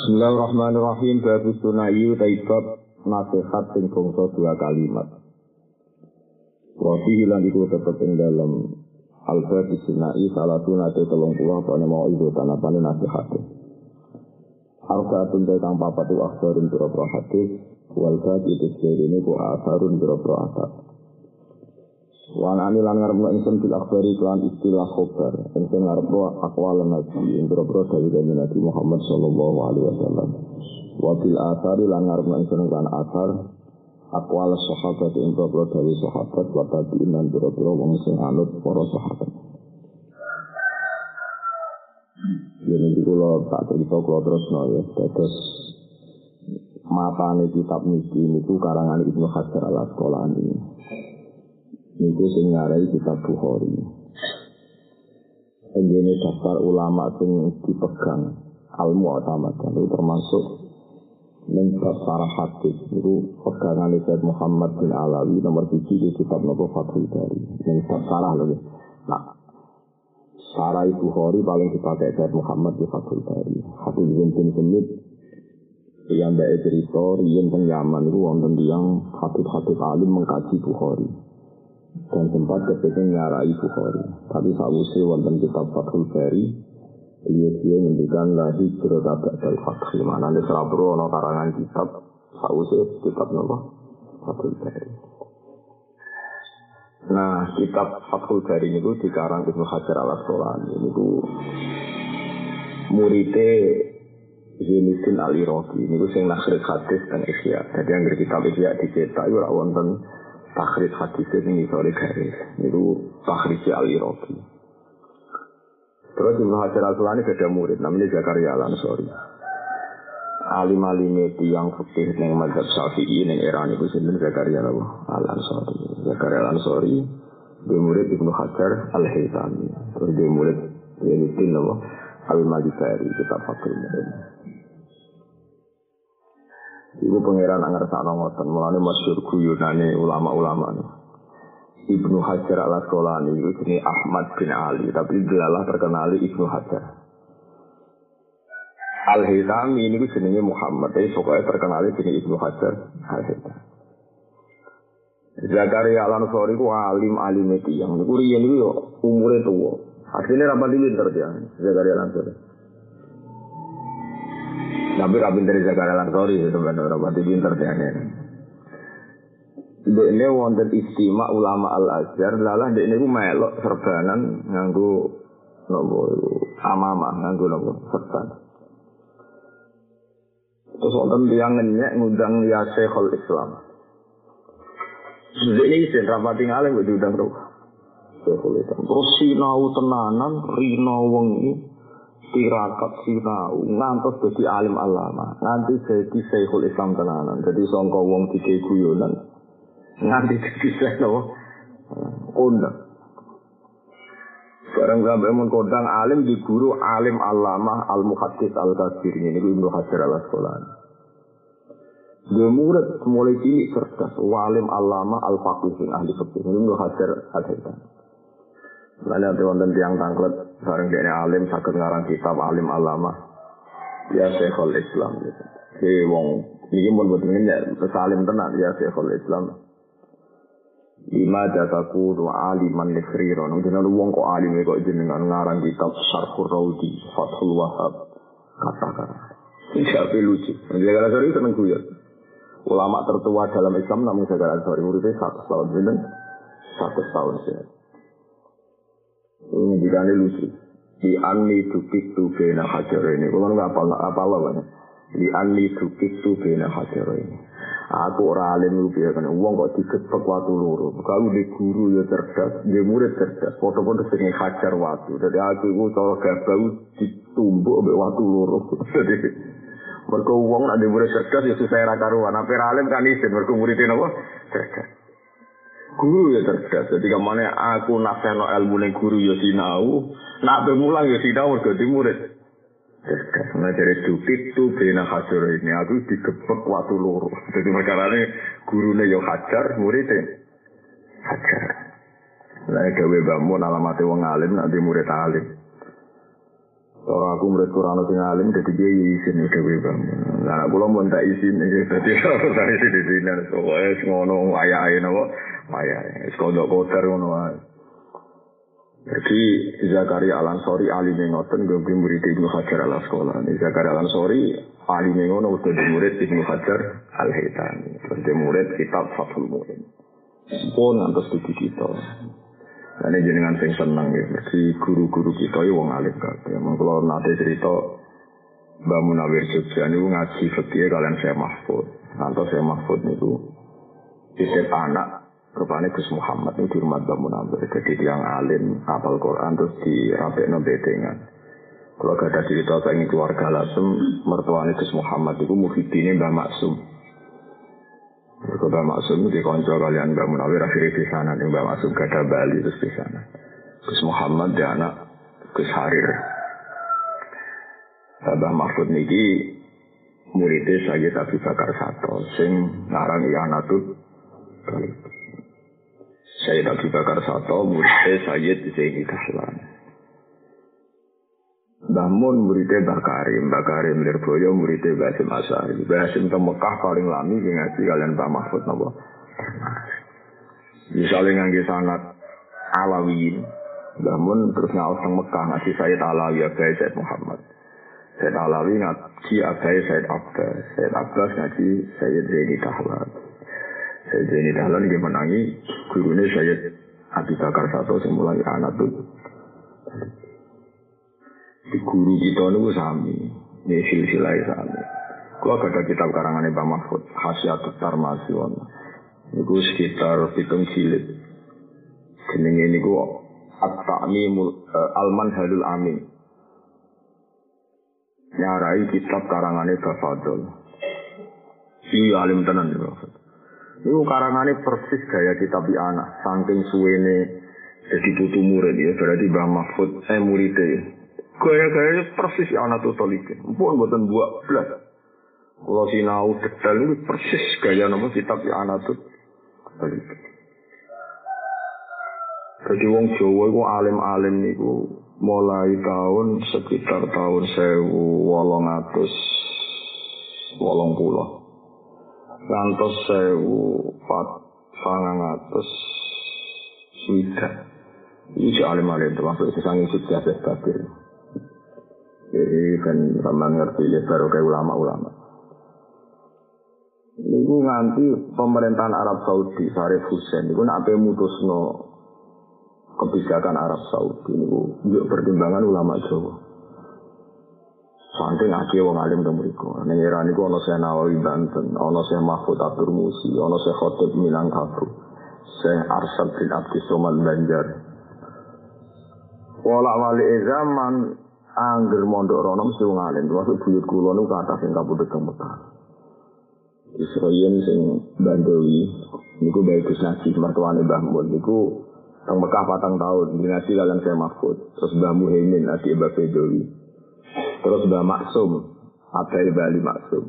Bismillahirrahmanirrahim. Babu sunayu taibab nasihat sing bangsa dua kalimat. Wafi hilang iku tetep ing dalam Al-Bab Sunai salah sunate telung puluh apa mau ibu tanapane nasihat. Arba tuntai kang papat tu akhbarun biro hadis wal bab itu ini ku asarun biro asar. Wan ani lan ngarep ingsun bil akhbari kelan istilah khobar. Ingsun ngarep akwal nabi ing biro dari Nabi Muhammad sallallahu alaihi wasallam. Wa bil asari lan ngarep ingsun kelan asar akwal sahabat ing biro dari sahabat wa tabi'in lan biro-biro wong sing anut para sahabat. Ini di kulo tak cerita kulo terus no ya. Terus mata kitab niki niku karangan Ibnu Hajar al Asqalani. Niku sing ngarai kitab Bukhari. Ini daftar ulama sing dipegang al mu'tamad itu termasuk ning para hadis itu pegangan Said Muhammad bin Alawi nomor 7 di kitab Nabi Fathul Bari. Ning sarah lho. Nah, Sarai Bukhari paling dipakai Said Muhammad di Fathul Bari. Habib bin bin Semit yang baik cerita, yang teng Yaman itu wonten yang Habib-Habib alim mengkaji Bukhari dan sempat kepingin ngarai Bukhari. Tapi sausai wonten kitab Fathul Bari, dia dia ngendikan lagi cerita dari Fathul mana di Serabro ono karangan kitab sausai kitab nopo Fathul Bari. Nah, kitab Fathul Bari ini dikarang Ibnu Hajar al Asqalani ini muridé Zainuddin Ali Rogi ini sing nakhrij hadis dan isya. Jadi yang kitab isya dicetak itu wonten takhrij hadis ini sore garis. Itu takhrij Ali Rogi. Terus Ibnu Hajar al Asqalani ada murid namanya Zakaria Al Ansori. alim alime tiang fikih neng mazhab syafi'i neng era niku sinten Zakaria al Ansori Zakaria al Ansori dia murid Ibnu Hajar al Haytami terus dia murid Yainuddin apa al Malikari kitab fakir murid Ibu pangeran anggar sakno ngoten mulane masyhur guyonane ulama-ulama Ibnu Hajar al Asqalani itu Ahmad bin Ali tapi dilalah terkenali Ibnu Hajar Al Hitami ini jenenge Muhammad, tapi pokoknya terkenal jenenge Ibnu Hajar Al Hitami. Zakaria Al Ansori ku alim alim itu yang niku riyen niku yo umure tuwa. Asline ra dia Zakaria Al Ansori. Tapi ra pinter Zakaria Al Ansori itu bener ra pati pinter dia Ini wonten istimewa ulama Al Azhar, lalah ini ku melok serbanan nganggo nopo amama nganggo nopo serban. Terus wonten tiyang ngenyek ngundang ya Syekhul Islam. Ini isin rapati ngalih mbok diundang roh. Syekhul Islam. Terus sinau tenanan rino wengi tirakat sinau ngantos dadi alim alama. Nanti jadi Syekhul Islam tenanan. Jadi sangka wong dike guyonan. Nganti dadi Syekhul kondang. Barang sampai mun kodang alim di guru alim alama al muhaddis al kasir ini ibnu hajar al asqalani. Dia murid mulai cilik cerdas, walim alama al faqih ahli ini ibnu hajar al haitan. Lalu ada wonten tiang tangklet bareng dia alim sakit ngarang kitab alim alama. Ya Syekhul Islam gitu. Si wong ini pun buat ya salim tenan ya Syekhul Islam. Lima dataku tu aliman nefriron. Jangan wong kok alim kok jenengan ngarang kitab Syarhur Raudi, Fathul Wahab. Katakan. Ini siapa lucu. Jaga sorry seneng guyon. Ulama tertua dalam Islam namun Jaga sorry muridnya satu tahun satu tahun sih. Jika lucu. Di anni tukik tu bena hajar ini. Kalau nggak apa apa apa Di anni tukik tu bena hajar ini. Aku ora alim lu piye kan wong kok digebek watu loro. Kalau di guru ya cerdas, di murid cerdas, foto-foto sing hajar watu. Jadi aku iku cara gabau ditumbuk mbek watu loro. Jadi mergo wong nek murid cerdas ya susah ra karuan. Apa alim kan isin mergo murid napa cerdas. Guru ya cerdas. Jadi kemana aku nasehno ilmu ning guru ya sinau, nak mulang ya sinau mergo di murid. Karena dari dukit tuh bina hajar ini aku digebek waktu loro. Jadi masalahnya gurunya yo hajar, muridnya hajar. Nah, gawe bangun alamatnya wong alim nanti murid alim. Kalau aku murid Quran sing alim dadi dia izin udah gue bang. Aku lo mau tak iki dadi tak izin di sini pokoke ngono ayah-ayah napa ayah. Wis kodok kotor ngono. Jadi Zakaria Al Ansori alim ngoten gue murid Ibnu Hajar al Asqalani. Zakaria Al Ansori alim ngono udah murid Ibnu Hajar Al Hitami. Terus murid kitab Fathul Muin. Pun ngantos kita. Ini jenengan sing seneng ya. Mergi guru-guru kita ya wong alim kabeh. Emang kalau nate cerita Mbak Munawir Jogja ini ngaji fikih kalian saya Mahfud. Nanti saya Mahfud niku titip anak rupanya Gus Muhammad ini di rumah Mbak Munawir. Jadi yang alim apal Quran terus dirapekno bedengan. Kalau gak ada cerita saya keluarga lasem mertuanya Gus Muhammad itu muhidinnya Mbak Maksum. Mbak Maksum di konco kalian Mbak Munawir akhirnya di sana nih Mbak Maksum gak ada Bali terus di sana. Gus Muhammad di anak Gus Harir. Mbak Mahfud niki muridnya Sayyid Abi Bakar Sato sing ngarang Ianatut Sayyid Abi Bakar Sato muridnya Sayyid Zaini Dahlan. Namun muridnya Mbak Karim, Mbak Karim Lirboyo muridnya Mbak Hasim Asari. Mbak Hasim ke Mekah paling lami ngaji kalian Pak Mahfud nopo. Misalnya ngangge sangat alawiyin. Namun terus ngawas ke Mekah ngaji Sayyid Alawi Abai Sayyid Muhammad. Sayyid Alawi ngaji Abai Sayyid Abbas. Sayyid Abbas ngaji Sayyid Zaini Dahlan. Sayyid Zaini Dahlan dia menangi gurunya Sayyid Abi Bakar Sato mulai anak tuh guru kita niku sami, ini silsilah sami. Kalau ada kitab karangan Pak Mahfud, Khasiatut Tarmasiwan. Niku sekitar pitung jilid. Jenenge niku At-Ta'mimul Alman Halul Amin. Nyarai kitab karangane Bafadol. Iya alim tenan niku. Niku karangane persis gaya kitab di anak, saking suwene jadi putu murid ya, berarti Mbah Mahfud eh muridnya gaya-gaya persis ana totalite. Mpun mboten buak blas. Kula sinau detail ini persis gaya nama kitab ya ana totalite. Jadi wong Jawa iku alim-alim niku mulai tahun sekitar tahun 1800 wolong puluh ngantos sewu pat sangang sida ini alim alim itu maksudnya sangin sida sebagainya Jadi kan sama ngerti ya baru kayak ulama-ulama. Ini nganti pemerintahan Arab Saudi, Syarif Hussein, itu nak mutus no kebijakan Arab Saudi. Ini yuk pertimbangan ulama Jawa. Saking aki wong alim ke mriku. Ning era niku ana Syekh Nawawi Banten, ana Syekh Mahfud Abdur Musi, ana Syekh Khatib Minangkabau, Syekh Arsad bin Abdi Somad Banjar. Wala wali zaman Angger mondok rono mesti wong alim, termasuk buyut kula niku kathah sing kabudut teng Mekah. Israel sing Bandowi niku bae Gus Nasi mertuane Mbah Mun niku teng Mekah patang tahun dinasti kalian saya Mahfud. Terus Mbah Muhaimin adik Mbah Bedowi. Terus Mbah Maksum, Abdul Bali Maksum.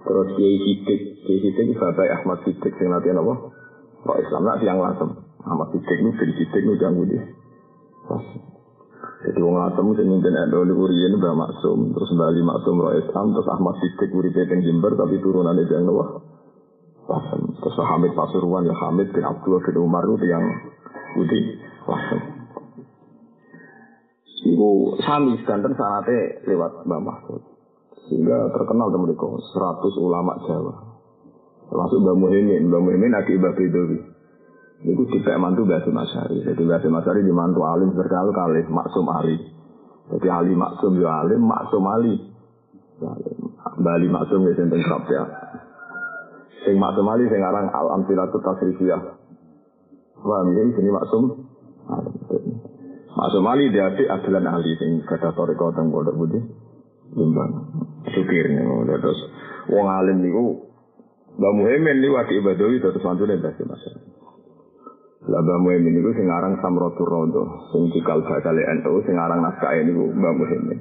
Terus Kiai Sidik, Kiai Sidik Bapak Ahmad Sidik sing latihan apa? Kok Islam nak tiang lasem. Ahmad Sidik niku dari Sidik niku jangan budi. Jadi wong asem sing mimpin NU niku riyen Mbah Maksum, terus Bali Maksum Roh Islam, terus Ahmad Siddiq uripe teng Jember tapi turunane Jang Noah. Wasem. Terus Hamid Pasuruan ya Hamid bin Abdullah bin Umar itu yang Budi Wasem. Iku sami sedanten sanate lewat Mbah Mahfud. Sehingga terkenal temen mereka 100 ulama Jawa. Termasuk Mbah Muhyiddin, Mbah Muhyiddin adik Mbah Bedowi. Itu tidak mantu Basim Asyari. Jadi Basim Asyari dimantu alim berkali kali maksum ali. Jadi ali maksum ya alim, maksum ali. Bali maksum ya senteng kerap ya. Sing maksum ali sing aran al amsilatu tasrifiyah. Wah, ini sini maksum. Maksum ali dia adik adalah ahli sing kata toriko teng bodoh budi. Limbang. Sukir nih, terus wong alim niku Mbak Muhammad niku adik Badawi terus mantune Basim Asyari. Laba Muhammad itu sing aran Samratul Rodo, sing cikal bakal NU sing aran naskah ini Mbak Muhammad.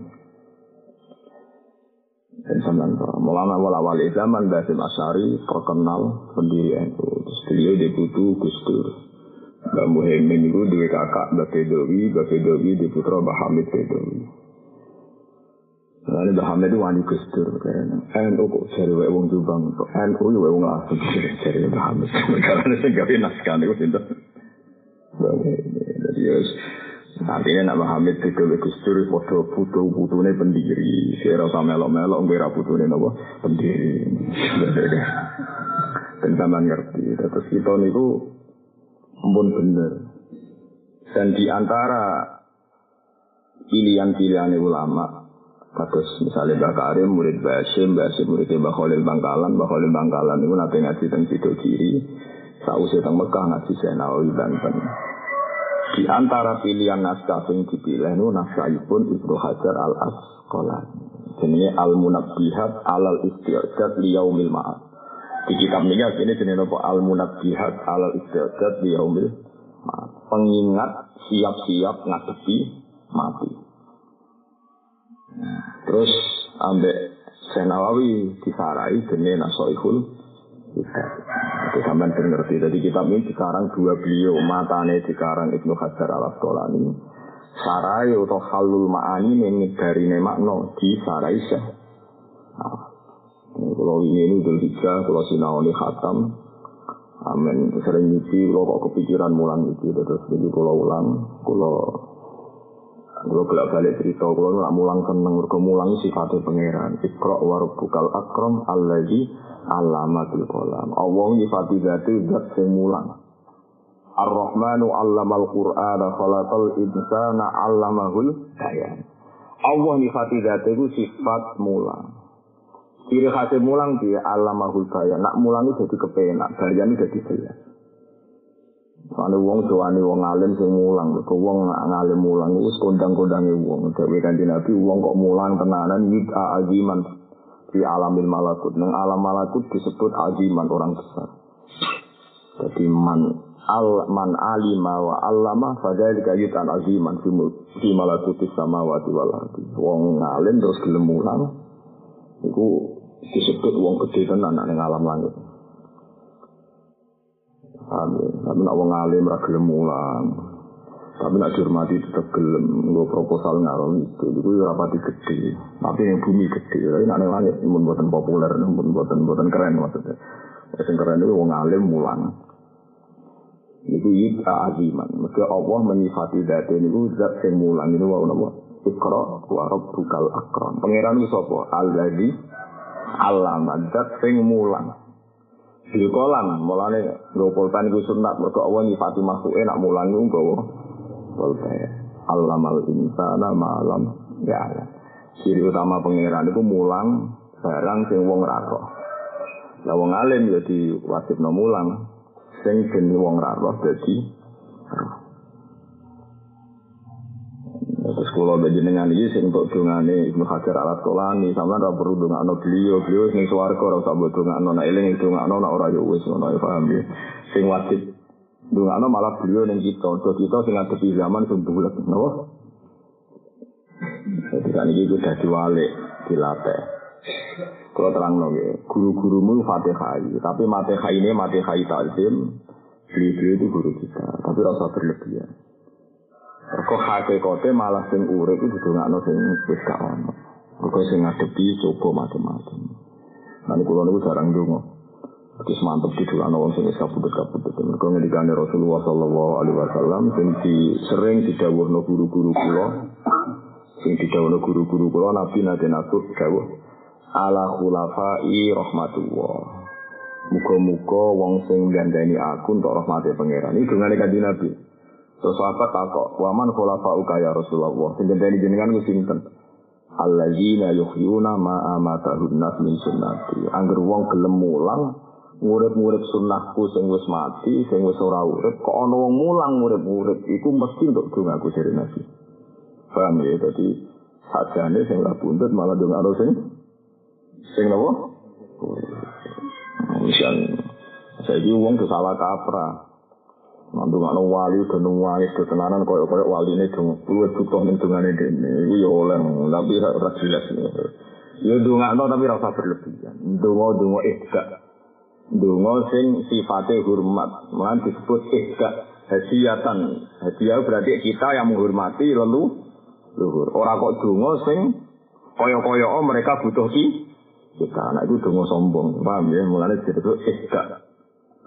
Dan sampean Maulana wala wali zaman Basim Asyari terkenal pendiri NU. Terus beliau deputu Gus Dur. Mbak Muhammad itu dua kakak Mbak Bedowi, Mbak Bedowi di putra Mbak Hamid Bedowi. Lalu Mbah Hamid itu wani Gus Dur. NU kok jari wae wong Jombang. NU ya wae wong langsung jari Mbah Hamid. Karena sing gawe naskah niku sinten. Jadi ya Artinya nak Hamid itu Gus Dur foto foto putune pendiri. Saya rasa melok-melok ngira putune napa pendiri. Dan sampean ngerti. Terus kita niku pun bener. Dan di antara pilihan-pilihan ulama, Kados misalnya Mbak Karim, murid Mbak Hashim, Mbak Hashim murid Mbak Khalil Bangkalan, Mbak Khalil Bangkalan itu nanti ngaji tentang situ kiri, sausnya tentang Mekah ngaji Senawi Banten. Di antara pilihan naskah yang dipilih itu naskah pun Ibnu Hajar al Asqalani. Jadi al munabbihat alal istiadat liyaumil ma'ad. Di kitab ini ini jenis apa al munabbihat alal istiadat liyaumil ma'ad. Pengingat siap-siap ngadepi mati. Terus ambek Syekh Nawawi disarai dene Nasoihul Hidayat. Itu sampean ben ngerti. Jadi kitab ini sekarang dua beliau, matane sekarang Ibnu Hajar al Asqalani. Sarai atau halul ma'ani ini dari makno di sarai Syekh. Nah, kalau ini ini Idul Hijjah, kalau sinaoni khatam. Amin. Sering nyuci, kalau kok kepikiran mulang itu, terus jadi kalau ulang, kalau kalau bolak balik cerita, kalau nggak mulang seneng, mereka mulang sifatnya pangeran. Ikro warubukal akram alladhi alamatul kolam. Allah nyifati zati zat sing mulang. Ar-Rahmanu allamal Qur'ana khalaqal insana allamahul bayan. Allah nyifati zati itu sifat mulang. Ciri khasnya mulang dia alamahul bayan. Nak mulang itu jadi kepenak, bayan itu jadi jelas. Soale wong doane wong alim sing mulang, kok wong ngalim mulang wis kondang-kondange wong. Dewe kanjeng Nabi wong kok mulang tenanan yita ajiman di alamil malakut. Nang alam malakut disebut ajiman orang besar. Jadi man al man alima wa allama fadzalika yutan aziman fi malakuti samawati wal ardi. Wong ngalim terus gelem mulang iku disebut wong gede tenan ning alam langit. Amin. Tapi nak wong alim ra gelem mulang. Tapi nak dihormati tetap gelem nggo proposal ngarom itu. Itu ya rapati gede. Tapi yang bumi gede. Tapi nak ning langit mun boten populer, mun boten boten keren maksudnya. Sing keren itu wong alim mulang. Itu yita aziman. Maka Allah menyifati dati ini zat yang mulang. Ini wau nama. Ikra wa rabbukal akram. Pangeran itu sapa? Alladzi alama zat yang mulang. Bil kolam, mulane nggo pulpen iku sunat mergo Allah nyifati makhluk nak mulang iku nggawa pulpen. Allamal insana malam ya ala. Ciri utama pangeran itu mulang barang sing wong ra roh. Lah wong alim ya diwajibno mulang sing ben wong ra roh dadi Terus kalau dengan ini sing untuk dungane Ibnu Hajar al Asqalani sama ora perlu dungakno beliau, beliau sing swarga ora usah mbok dungakno nek eling dungakno nek ora yo wis ngono ya paham ya. Sing wajib dungakno malah beliau ning kita, so kita sing ngadepi zaman sing bulet, napa? Jadi kan iki udah diwalik, dilatih. Kalau terang nggih, guru-gurumu Fatihah, tapi Fatihah ini Fatihah takzim, beliau itu guru kita, tapi rasa berlebihan. Kok hakikate malah sing urip itu didongakno sing wis gak ono. Mergo sing ngadepi coba macam-macam. Nanti kula niku jarang donga. Terus mantep didongakno wong sing wis kabudut-kabudut. Mergo ngendikane Rasulullah sallallahu alaihi wasallam sing di sering didhawuhno guru-guru kula. Sing didhawuhno guru-guru kula Nabi nate nasuk dawuh ala khulafai rahmatullah. Muga-muga wong sing gandani aku untuk rahmati pangeran. Ini dongane kanjeng Nabi. Terus sahabat takok, waman khulafa'uka ya Rasulullah. Sing gendeni jenengan ku sinten? Alladzina yuhyuna ma amatahun nas min sunnati. Angger wong gelem mulang ngurip-ngurip sunnahku sing wis mati, sing wis ora urip, kok ana wong mulang ngurip-ngurip iku mesti untuk dongaku dari Nabi. Paham ya? Jadi sajane sing ora buntut malah dongakno sing sing napa? Misal saya wong salah kaprah. Mantu ngono wali do nangis do tenanan koyo koyo waline do luwih butuh ning dungane dene. Iku ya oleh tapi ora jelas. Ya dongakno tapi ora usah berlebihan. Donga donga ihda. Donga sing sifate hormat, malah disebut ihda hadiatan. Hadiah berarti kita yang menghormati lalu luhur. Ora kok donga sing oh, mereka butuh ki kita. Nah itu dongo sombong, paham ya? Mulanya itu ihda.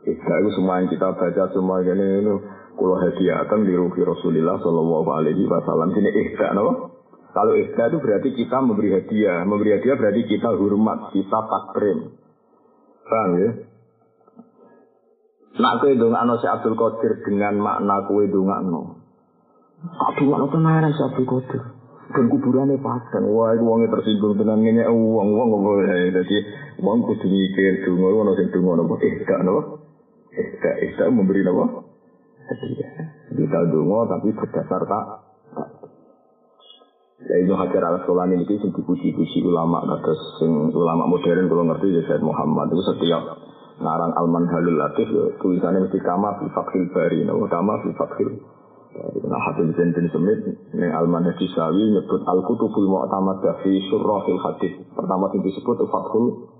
Ihda itu semua yang kita baca semua ini itu kulo hadiahkan di ruhi Rasulullah Shallallahu Alaihi Wasallam. Ini ihda, no? Kalau ihda itu berarti kita memberi hadiah. Memberi hadiah berarti kita hormat, kita takrim. Paham ya? Nak kue dongakno si Abdul Qadir dengan makna kue dongakno. Aduh, makna tenaran si Abdul Qadir. Dan kuburannya padang. Wah, itu uangnya tersinggung dengan ngenyek uang. Uang nggak boleh. Jadi, uang kudu mikir. Dungo, uang sing dungo. Nopo. Eh, gak nopo. Eh, gak memberi nopo. Kita dungo, tapi berdasar tak. Ya Ibnu Hajar al Asqalani ini sing dipuji-puji ulama kados sing ulama modern kalau ngerti ya Muhammad itu setiap ngarang Alman Halul Latif ya tulisannya mesti kama fi fakhil bari no kama fi fakhil Nah, Habib Zainudin Semit ini Alman Hadisawi nyebut Al-Kutubul Mu'tamad fi Surrahil Hadis. Pertama yang disebut Fathul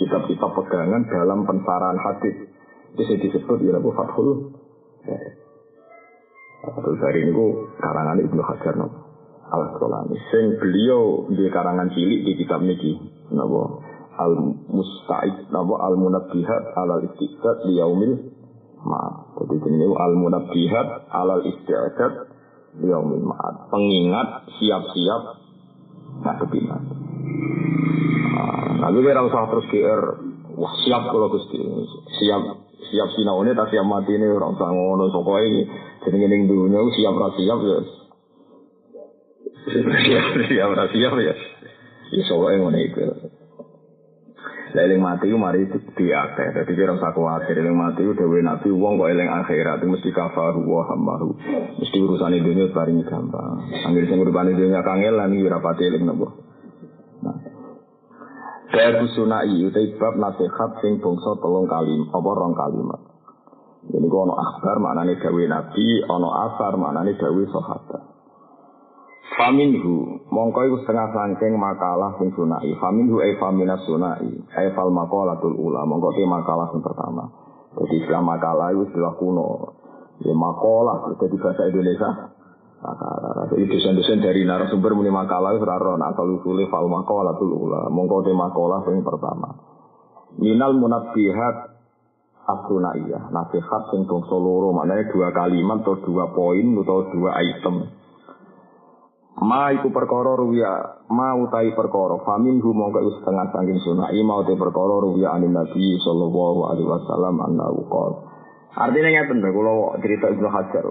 kitab-kitab pegangan dalam pensarahan hadis. Itu disebut ya Abu Fathul Fathul Bari ini karangan Ibnu Hajar no. al Asqalani. Sing beliau di karangan cilik di kitab niki napa Al Musta'id napa Al Munabbihat ala Istiqat di Yaumil Maaf. Jadi ini al munabbihat alal istiadat yaumil ma'ad. Pengingat siap-siap ngadepi nanti. Nah, tapi kira usah terus GR. Wah siap kalau gusti. Siap siap sinaune tak siap mati ini orang usah ngono pokoknya ini. Jadi ini dunia siap ra siap ya. Siap siap ra siap ya. Ya soalnya ngono itu. Eling mati ku mari diakeh. Dadi kira usah kuwatir eling mati ku dewe nabi wong kok eling akhirat mesti kafaru wa hamaru. Mesti urusan dunia paling gampang. Anggere sing urusan dunia kangelan iki ora pati eling nopo. Babu sunai utai bab nasihat sing bangsa tolong kalim apa rong kalimat. Ini kok ono akhbar maknane gawe nabi, ono asar maknane gawe sahabat. Faminhu, mongko iku setengah sangking makalah sing sunai. Faminhu e famina sunai. E fal makalatul ula, mongko te makalah sing pertama. Jadi istilah makalah itu istilah kuno. Ya makalah, jadi bahasa Indonesia. Makalah. Jadi dosen-dosen dari narasumber muni makalah itu. Nah, asal usulnya fal makalatul ula. Mongko te makalah sing pertama. Minal munabbihat asunaiyah. Nasihat sing bangsa loro. Maknanya dua kalimat atau dua poin atau dua item. Ma iku perkara ruya, ma utai perkara. Famin hu mongko iku setengah saking sunai ma utai perkara ruya anin Nabi sallallahu alaihi wasallam annahu qol. Artinya ngeten lho kula cerita Ibnu Hajar.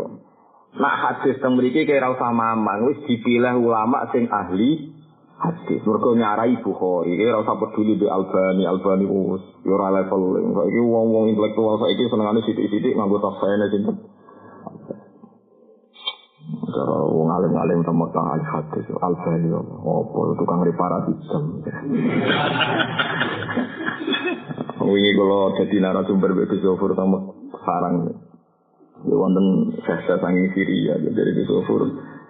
Nak hadis teng mriki kira usah mamang wis dipilih ulama sing ahli hadis. Mergo nyarai Bukhari, kira usah peduli di Albani, Albani wis yo ora level. Saiki wong-wong intelektual saiki senengane sithik-sithik nganggo tafsirane sinten. Cara wong alim-alim sama kang al hadis al bali apa tukang reparasi jam. Wingi kalau jadi narasumber begitu Zofur sama sarang. Ya wonten saya sangi Syria dari Zofur.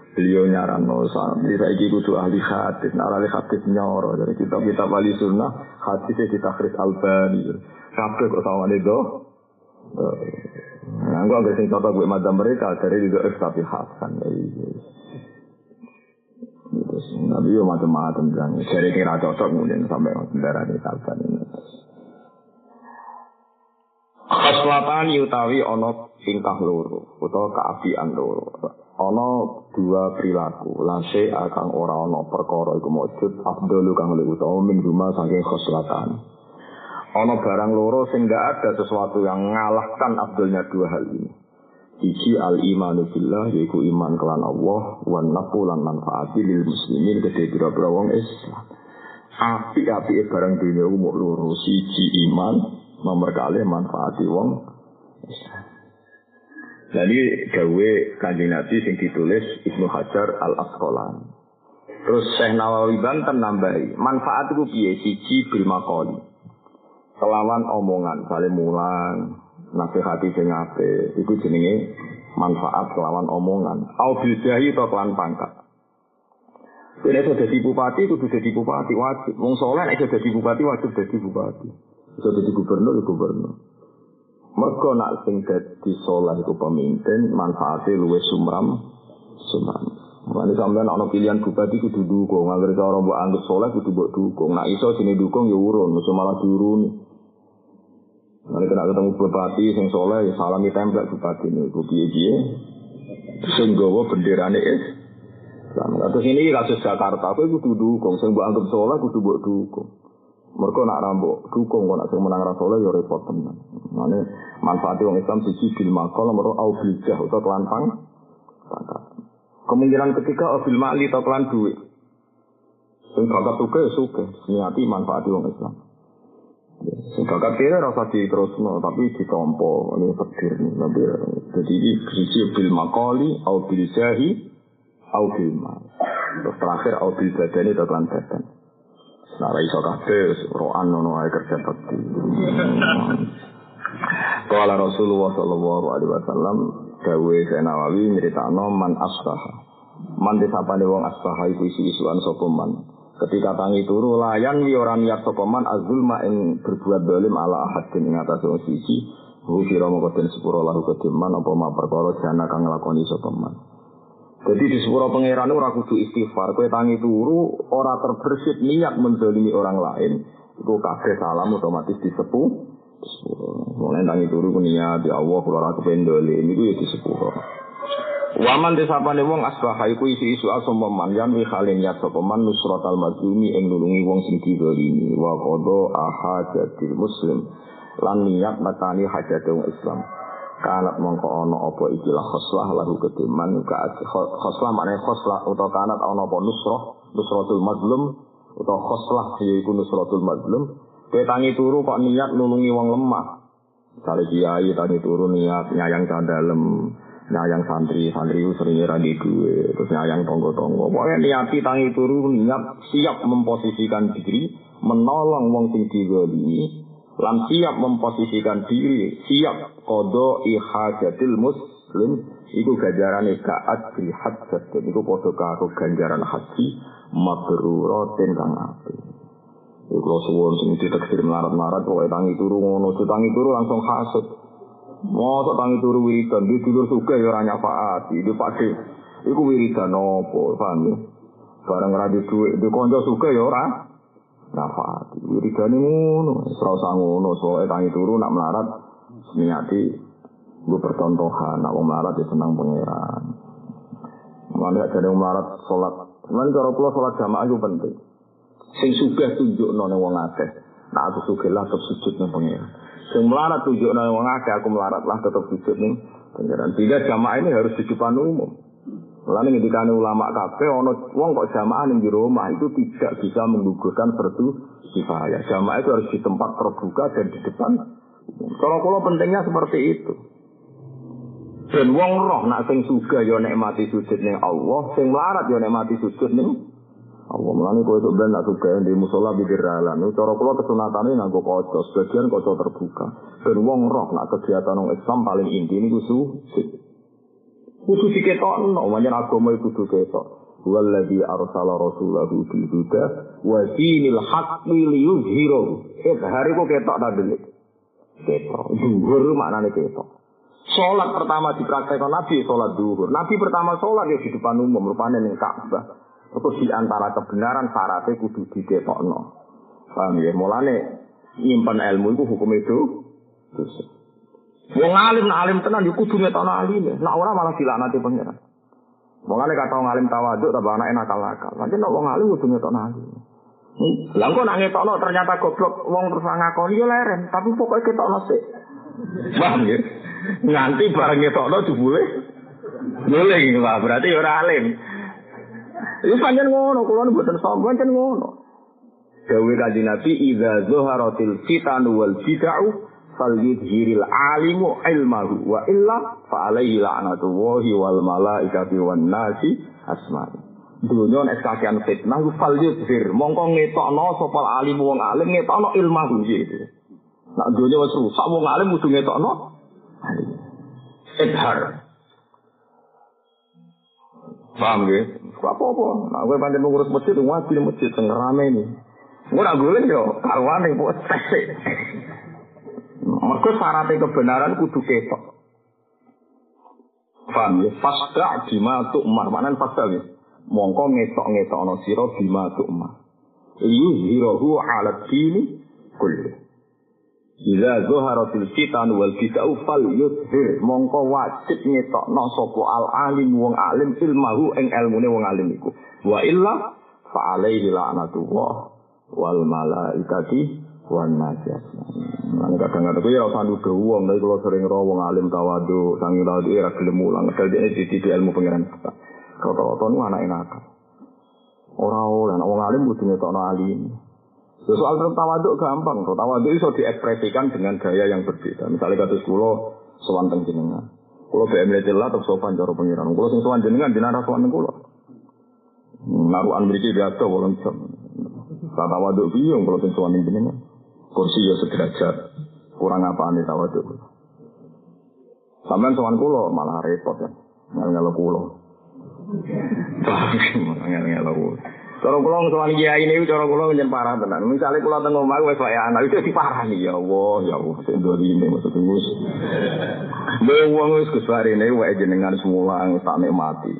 Beliau nyaran no di saiki kudu ahli hadis, nah ahli hadis nyoro dari kitab kitab ahli sunnah hadisnya ditakhris albani. Kabeh kok sama itu. Nah, gue agak sing contoh gue madam mereka dari juga tapi Hasan. Terus Nabi yo macam-macam dan dari kira cocok kemudian sampai di Hasan ini. Keselatan utawi ono tingkah loro utawa keapian loro. Ono dua perilaku, lase akan ora ono perkara iku mujud afdalu kang luwih utawa min huma saking keselatan. Ono barang loro sing gak ada sesuatu yang mengalahkan abdulnya dua hal ini. Iji al imanu billah yaitu iman kelan Allah wan nafu lan manfaati lil muslimin gede pira-pira wong Islam. Api-api barang dunia umur loro siji iman nomor kali manfaati wong Islam. Jadi gawe kanjeng Nabi sing ditulis Ibnu Hajar al Asqalani. Terus Syekh Nawawi Banten nambahi manfaat itu piye siji bil kelawan omongan, saling mulang, nasihati sing apik, iku jenenge manfaat kelawan omongan. Au biljahi atau kelawan pangkat. Nek iso dadi bupati kudu dadi bupati wajib. Wong saleh nek dadi bupati wajib dadi bupati. Iso dadi gubernur ya gubernur. Mergo nak sing dadi saleh iku pemimpin manfaate luwih sumram sumram. Mana sampean ana pilihan bupati kudu dukung, agar cara mbok anggap soleh kudu mbok dukung. Nak iso sini dukung ya urun, mesti malah diuruni. Nanti kena ketemu bupati sing soleh, ya salami templek bupati ini, gue piye Sing gawa benderane is. Terus ini kasus Jakarta, aku kudu dukung, sing mbok anggap soleh kudu mbok dukung. Mereka nak rambut dukung, kok nak menang rasoleh ya repot tenan. Mane manfaati wong Islam siji bil makol, nomor au bil jah utawa kelantang. Kemungkinan ketiga obil oh, mali atau kelan duit. Sing bakat suka suka, niati manfaat wong Islam. Sing bakat kira rasa di terus no, tapi ditompo ini petir. Tapi jadi ini sisi bil makoli, au bil jahi, au bil mal. Terus terakhir au bil badani atau kelan badan. Nah, iso kabeh roan nono ae kerja bakti. Kala Rasulullah sallallahu alaihi wasallam Dawe saya Nawawi nyeritakno man asbaha. Man disapane wong asbaha iku isu-isuan sapa man. Ketika tangi turu layan wi ora niat sapa man azulma ing berbuat dolim ala ahadin ing atas wong siji. Hu kira mongko den sepuro lahu kediman apa ma perkara jana kang nglakoni sapa man. Jadi di sepuro pangeran ora kudu istighfar. Kowe tangi turu ora terbersit niat mendolimi orang lain. Iku kabeh salam otomatis disepuh Mulai tangi turu ku niat ya Allah kula ra kependole niku ya disepuro. Waman desapane wong asbaha iku isi-isu asomba man yan wi khalin yat sapa man nusratal mazlumi ing nulungi wong sing didolimi wa qada ahajatil muslim lan niat matani hajat wong Islam. Kanat mongko ana apa ikilah khoslah lahu ketiman ka khoslah maknane khoslah utawa kanat ana apa nusrah nusratul mazlum utawa khoslah yaiku nusratul mazlum Kowe tangi turu kok niat nulungi wong lemah. Misalnya kiai tangi turu niat nyayang dalem, nyayang santri, santri itu seringnya radi gue, terus nyayang tonggo-tonggo. Pokoknya niati tangi turu niat siap memposisikan diri, menolong wong sing digolimi, lan siap memposisikan diri, siap kodo ihajatil muslim, iku ganjaran ika ajri hajat, iku kodo karo ganjaran haji, mabrurotin kang api. Kalau suwon sing diteksir melarat-melarat, pokoknya tangi turu ngono, tangi turu langsung hasut. Mau tangi turu wiridan, di dulur suka ya orang nyafaati, di pade. Iku wiridan opo, paham ya? Barang radi duit, di konco suka ya orang nyafaati. Wiridan ngono, serasa ngono, soalnya tangi turu nak melarat, niati gue percontohan, nak melarat ya senang pangeran. Mana ada yang melarat sholat, mana cara pulau sholat jamaah itu penting. Sing sugih tunjukno ning wong akeh. Nah aku sugih lah tetep sujud ning pangeran. Sing melarat tunjukno ning wong akeh aku melarat lah tetep sujud ning pangeran. Tidak jamaah ini harus di depan umum. Lalu ketika ulama kafe, ono wong kok jamaah ning di rumah itu tidak bisa menggugurkan perdu kifayah. Jamaah itu harus di tempat terbuka dan di depan. Kalau kalau pentingnya seperti itu. Dan wong roh nak sing suga yo nikmati sujud ning Allah, sing melarat yo nikmati sujud ning Allah melani kowe itu ben nak suka di musola bibir jalan. Cara kula kesunatane nganggo kaca, sebagian kaca terbuka. Ben wong roh nak kegiatan wong Islam paling inti niku sujud. Kudu diketokno, manjen agama iku kudu ketok. Walladzi arsala rasulahu bil huda wa dinil haqqi liyuzhirahu. Eh hari kok ketok ta delik. Ketok. Zuhur maknane ketok. Sholat pertama dipraktekkan Nabi, sholat duhur. Nabi pertama sholat ya di depan umum, rupanya ning Ka'bah. Itu di antara kebenaran syaratnya kudu didetokno. Paham ya? Mulane nyimpan ilmu itu hukum itu dosa. Wong alim nak alim tenan yo kudu ngetokno alim. Nak ora malah dilaknati pangeran. Mulane kata wong alim tawaduk tambah anak nakal-nakal. Nanti nak wong alim kudu ngetokno alim. Lah kok nak ngetokno ternyata goblok wong terus ngakoni yo leren, tapi pokoknya ketokno sik. Paham ya? Nganti bareng ngetokno jebule Nuling, berarti ora alim. Itu panjang ngono, kulo nu boten sombong panjang ngono. Dawe kanjeng Nabi idza zuharatil fitan wal bid'u falyudhiril alimu ilmahu wa illa fa alaihi la'natullahi wal malaikati wan nasi asma'i. Dunia nek kakean fitnah ku fal yudhir, mongko ngetokno sapa alim wong alim ngetokno ilmahu gitu. Nak dunia wis rusak wong alim kudu ngetokno alim. Idhar. Paham ya? apa-apa. Aku gue pancen mengurus masjid, gue ngaji di masjid, tengah rame ini. Gue nak gulen yo, karuan nih, gue sese. Mereka syaratnya kebenaran kudu ketok. Fan, ya, pasca gima tuh emar, mana ya? Mongko ngetok ngetok no siro gima tuh emar. Iyuh hirohu alat gini, kuliah. Ila zuharatil fitan wal bid'u fal yuzhir mongko wajib ngetokno sapa al alim wong alim ilmahu ing ilmune wong alim iku wa illa fa alaihi la'natullah wal malaikati wan najas. Lan kadang-kadang ya ora nuduh wong, nek kula sering ro wong alim tawadu, sangi tawadu ora gelem mulang, dadi dadi ilmu pangeran. Rata-rata nu anake nakal. Ora oleh nek wong alim kudu ngetokno alim. Soal tawaduk gampang, kok tawaduk iso diekspresikan dengan gaya yang berbeda. Misalnya kados kula sewanteng jenengan. Kula BM lah atau sopan cara pengiran. Kula sing sowan jenengan jenengan sowan kula. Naruhan mriki biasa wolong jam. Waduk piye kula sing sowan jenengan kursi ya sederajat. Kurang apa nih tawaduk. Sampai sowan kulo malah repot ya. Ngel-ngel kulo. Ngel-ngel kulo. Cara kula sowan kiai ini cara kula njen parah tenan. Misale kula teng omah wis wae anak itu diparani ya Allah, ya Allah sing ini maksud wis. Wong wis kesarene wae jenengan semula tak nikmati.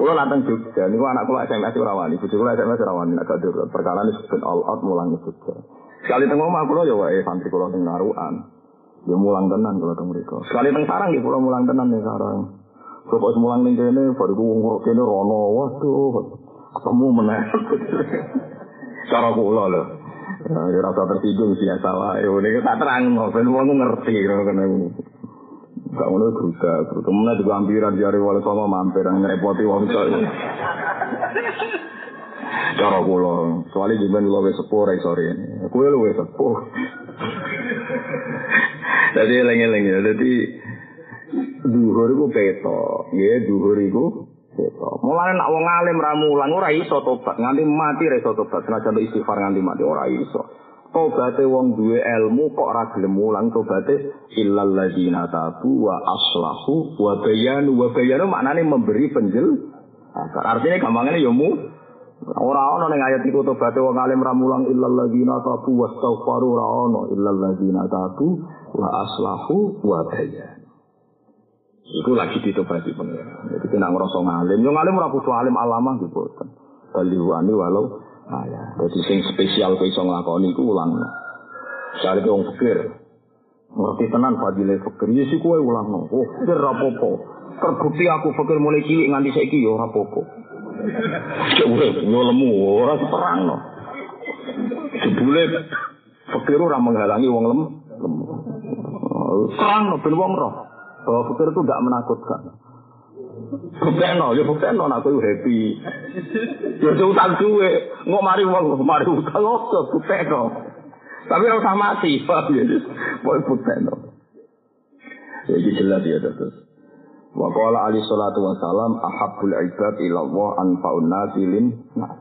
Kulo nantang Jogja, niku anak kula SMS ora wani, bojo kula SMS ora wani, nek perkara ini all out mulang Jogja. Sekali tengok omah kula ya wae santri kula sing narukan. Ya mulang tenan kula teng mriku. Sekali teng sarang nggih kula mulang tenan ning sarang. Kok mulang ning kene baru ku wong kene rono. Waduh. Ketemu meneh. Cara kula lho. Ya rasa tersinggung biasa wae. Ini tak terang ben wong ngerti kene. Gak ngono gruda, gruda mana juga ampiran jari wali sama mampir ngerepoti wong Cara kula, soalnya jenengan kula wis sepuh ra sore ini. Kowe lu wis sepuh. Dadi eling-eling ya, dadi duhur iku peto, nggih duhur iku peto. Mulane nak wong alim ra mulang ora iso tobat, nganti mati ra iso tobat, senajan istighfar nganti mati ora iso. Tobate wong duwe ilmu kok ora gelem mulang tobate illal ladina tabu wa aslahu wa bayanu wa bayanu maknane memberi penjel. Artinya gampangnya ya mu Ora ana ning ayat iku tobaté wong alim ra mulang illal ladzina tabu wastaghfaru ora ana illal ladzina tabu wa aslahu wa bayyan. Iku lagi ditobati pengiran. Jadi kena ngerasa ngalim. Yang ngalim ora kudu alim alamah gitu. Baliwani walau ayah. Jadi sing spesial kok iso nglakoni iku ulang. Cari wong fikir. Ngerti tenan fadile fikir. Ya sik kowe ulang. Oh, fikir rapopo. Terbukti aku fikir mulai cilik nganti saiki ya apa-apa. Cek urip yo lemu ora perang no. Jebule fakir ora menghalangi wong lem. Perang no ben wong roh. Bahwa fakir itu tidak menakutkan. Buktekno, ya buktekno aku happy. Ya utang duwe, ngok mari wong mari utang opo buktekno. Tapi ora usah mati, paham ya. Pokoke buktekno. Ya jelas ya terus. Wa qala ali salatu salam ahabbul ibad ila Allah anfa'un nasilin nah.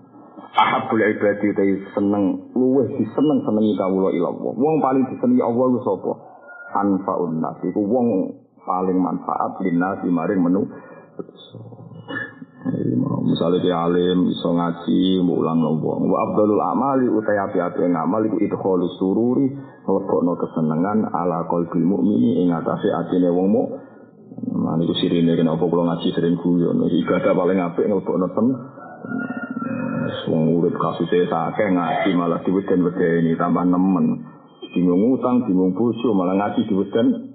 Ahabbul ibad itu seneng luweh diseneng senengi kawula ila Allah. Wong paling disenengi Allah ku sapa? Anfa'un nas iku wong paling manfaat linasi maring menu. Misalnya dia alim, iso ngaji, mulang nombong. Wa abdalul amali utai api-api ngamal iku idkholu sururi, ngelebokno kesenengan ala qalbil mukmini ing atase atine wong mukmin Nah, ini sirine kenapa kalau ngaji sering guyon. Ibadah paling apik ngelbok noten. Wong urip kasusnya sakeh ngaji malah diweden ini tambah nemen. Bingung utang, bingung bojo malah ngaji diweden.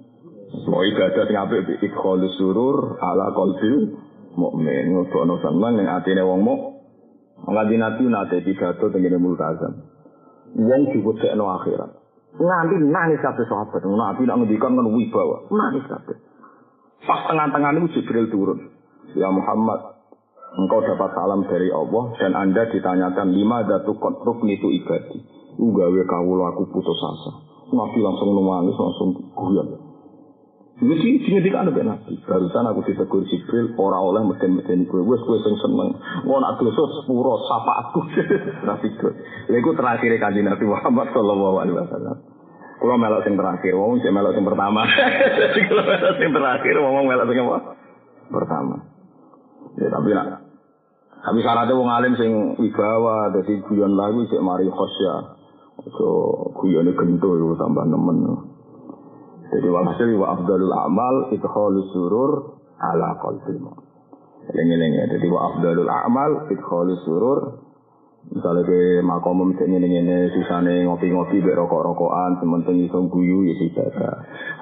Mau ibadah sing apik idkhalus surur ala qalbil mukmin. Noten lan ning atine wong muk. Ngaji nabi nate pidato tengene multazam. Wong diwedekno akhirat. Nganti nangis kabeh sahabat. Nabi nak ngendikan kan wibawa. Nangis kabeh. Pas tengah-tengah ini Jibril turun. Ya Muhammad, engkau dapat salam dari Allah dan Anda ditanyakan lima datu kotruk itu ibadi. Ugawe kawul aku putus asa. Nabi langsung nangis, langsung guyon. Jadi sini kan ada nabi. Barusan aku ditegur Jibril, orang oleh mesin-mesin gue. Wes gue sing seneng. Mau nak dosa sepuro, sapa aku. Nabi gue. Lalu terakhir kanji Nabi Muhammad Sallallahu Alaihi Wasallam. Kulo melok sing terakhir, wong sing melok sing pertama. Kulo melok sing terakhir, wong melok sing apa? Pertama. Ya tapi nak tapi syaratnya wong alim sing wibawa, jadi guyon lagu sik mari khosya. So guyone gento tambah nemen. Jadi walhasil wa afdalul amal itu surur ala qalbil Lengi-lengi. Jadi wa afdalul a'mal idkhalus surur. Misalnya ke makom misalnya ini ini susane ngopi-ngopi be rokok-rokokan, sementing iso guyu ya ibadah.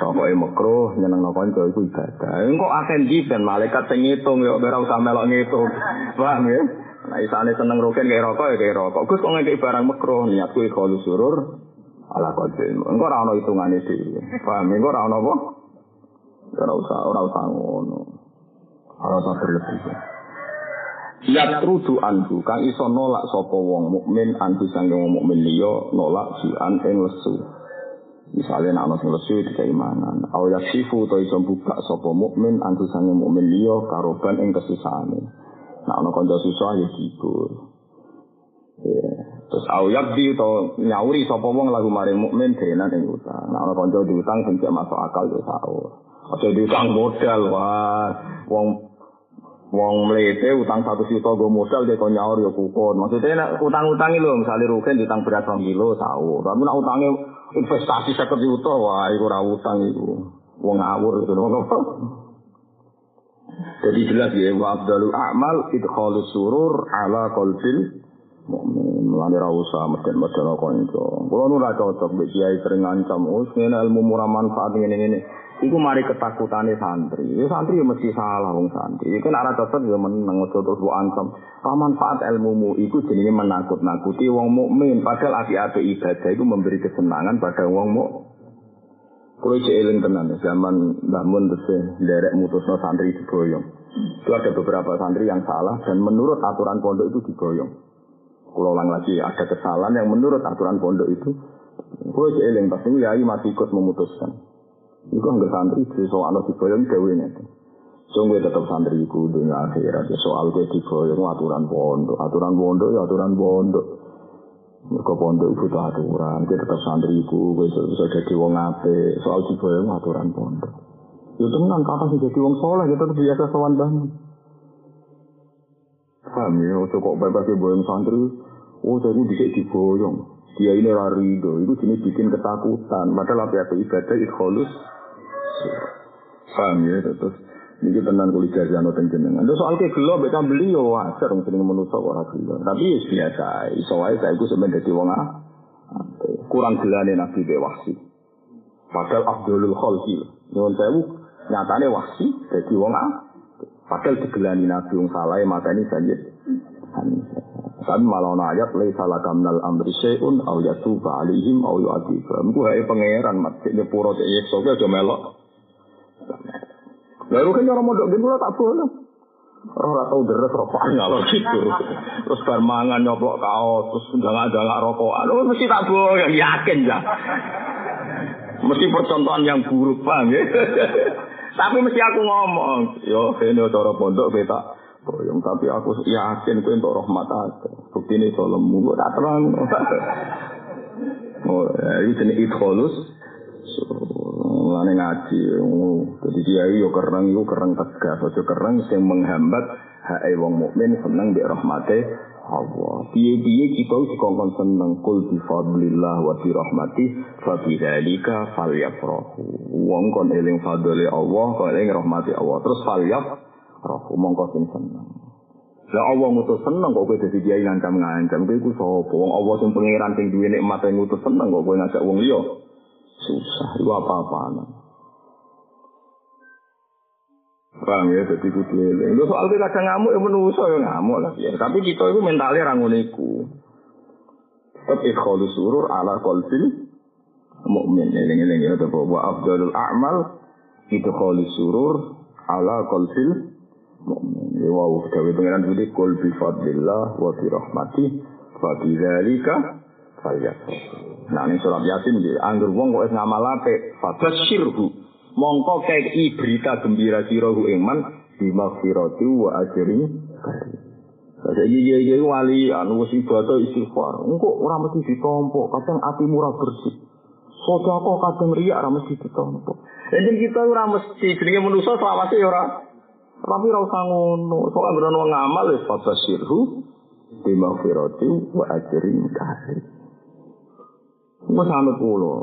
Rokoknya makro, nyeneng itu itu ibadah. Engkau akan jiben malaikat sing ngitung ya ora usah melok ngitung. Paham ya? Nah isane seneng roken kayak rokok ya kayak rokok. Gus kok ngekek barang makro niatku ikhalu surur ala kodil. Engkau ora ono hitungane dhewe. Paham? Engkau ora ono apa? Ora usah ora usah ngono. Ora usah berlebih. Yatrudu anhu kang iso nolak sapa wong mukmin anhu sange wong mukmin liya nolak jian ing lesu. Misalnya nak ana sing lesu dikai mangan. Aw yaksifu to iso buka sapa mukmin anhu sange mukmin liya karoban ing kesusahane. Nak ana kanca susah ya dibur. Ya. Terus au yakdi to nyauri sapa wong lagu maring mukmin denan ing utang. Nak ana kanca diutang sing masuk akal ya sahur. Aja diutang modal wah wong Wong mlete utang satu juta gue modal dia kau nyaur ya kukun. Maksudnya nak utang utangi lo, misalnya rugen utang beras rong kilo tahu. Tapi nak utangnya investasi seket juta, wah itu ora utang itu. Wong ngawur apa? Jadi jelas ya, wa abdalul a'mal idkhalu surur ala qalbil mukmin. Mulane ra usah meden-meden kanca. Kulo nu ra cocok mbek kiai sering ngancam, "Wis ngene ilmu murah manfaat ngene-ngene." Iku mari ketakutane santri. Ya santri ya mesti salah wong santri. Iku nek ora cocok ya meneng aja terus ancam. manfaat ilmumu iku jenenge menakut-nakuti wong mukmin. Padahal api-api ibadah itu memberi kesenangan pada wong mukmin. Kulo cek eling tenan zaman Mbah Mun terus derek mutusno santri diboyong. Itu ada beberapa santri yang salah dan menurut aturan pondok itu diboyong. Kulo ulang lagi ada kesalahan yang menurut aturan pondok itu. Kulo cek eling pasti yai masih ikut memutuskan. Iku anggere santri soal diboyong gawe ngene. Sungguh tetap santri iku dunia akhirat ya soal gue diboyong aturan pondok, aturan pondok ya aturan pondok. Mereka pondok itu butuh aturan, dia tetap santri iku, gue bisa jadi wong ape, soal diboyong aturan pondok. Ya tenan kapan sih jadi wong soleh, kita tetap biasa sowan banget. Paham ya, kok bebas boyong santri, oh jadi bisa diboyong. Dia ini rarido, itu jenis bikin ketakutan. Padahal apa ibadah ikholus Paham ya, terus ini tenan kulit jajan atau jenengan. Terus soal ke gelo, mereka beli yo wajar, sering menusuk orang gelo. Tapi ya biasa, wae saya itu sebenarnya jadi wong kurang gelane nabi be wahsi. Padahal Abdulul Khalqi, nyuwun sewu, nyatane wahsi jadi wong Padahal digelani nabi wong salah, maka ini saja. Malah ana ayat laisa laka minal amri syai'un aw yatuba alaihim aw yu'adzibah. Iku hae pangeran mat nyepuro cek yeso aja melok. Lalu kan orang modok gitu tak boleh. Orang tahu deres rokokan kalau gitu. Terus bar mangan nyoplok kaos, terus jangan-jangan rokokan. Oh, mesti tak boleh, yakin ya. Mesti percontohan yang buruk, bang. Tapi mesti aku ngomong, yo ini cara pondok kita boyong. Tapi aku yakin kau untuk rahmat aku. Bukti ini solemu, tak terang. Oh, ya, ini jenis idholus. Mulane ngaji. Jadi dia yo kereng yo kereng tegas, aja kereng sing menghambat hak wong mukmin seneng mbek rahmate Allah. Piye-piye kita dikongkon seneng kul bi fadlillah wa bi rahmati fa bi. Wong kon eling fadlile Allah, kon eling rahmati Allah. Terus falyafrahu mongko sing seneng. Lah Allah ngutus seneng kok kowe dadi kiai ngancam-ngancam. Kowe iku sapa? Wong Allah sing pangeran sing duwe nikmat sing ngutus seneng kok kowe ngajak wong liya. Susah, itu apa-apaan. Paham ya, jadi kudu eling. Lu soal kadang ngamuk ya menuso ya ngamuk lah. Ya. Tapi kita itu mentalnya ranguniku. Tetap ikholu surur ala kolfil mu'min. Eling-eling ya, wa afdalul a'mal itu kholi surur ala kolfil mu'min. Ya wow, gawe pengiran budi kul bi fadlillah wa bi rahmati fa dzalika Nah ini surat yasin dia. Anggur wong kok ngamalake fabasyirhu. Mongko kei berita gembira sirahu iman bimaghfirati wa ajrin Jadi iya iya wali anu wis ibadah istighfar. Engko ora mesti ditompo, kadang ati murah bersih. Sedekah kadang riak ora mesti ditompo. Jadi kita ora mesti jenenge manusa selawase ora. Tapi ora usah ngono. Soale bener wong ngamal wis fabasyirhu bimaghfirati wa ajrin karim. Wes anut kula.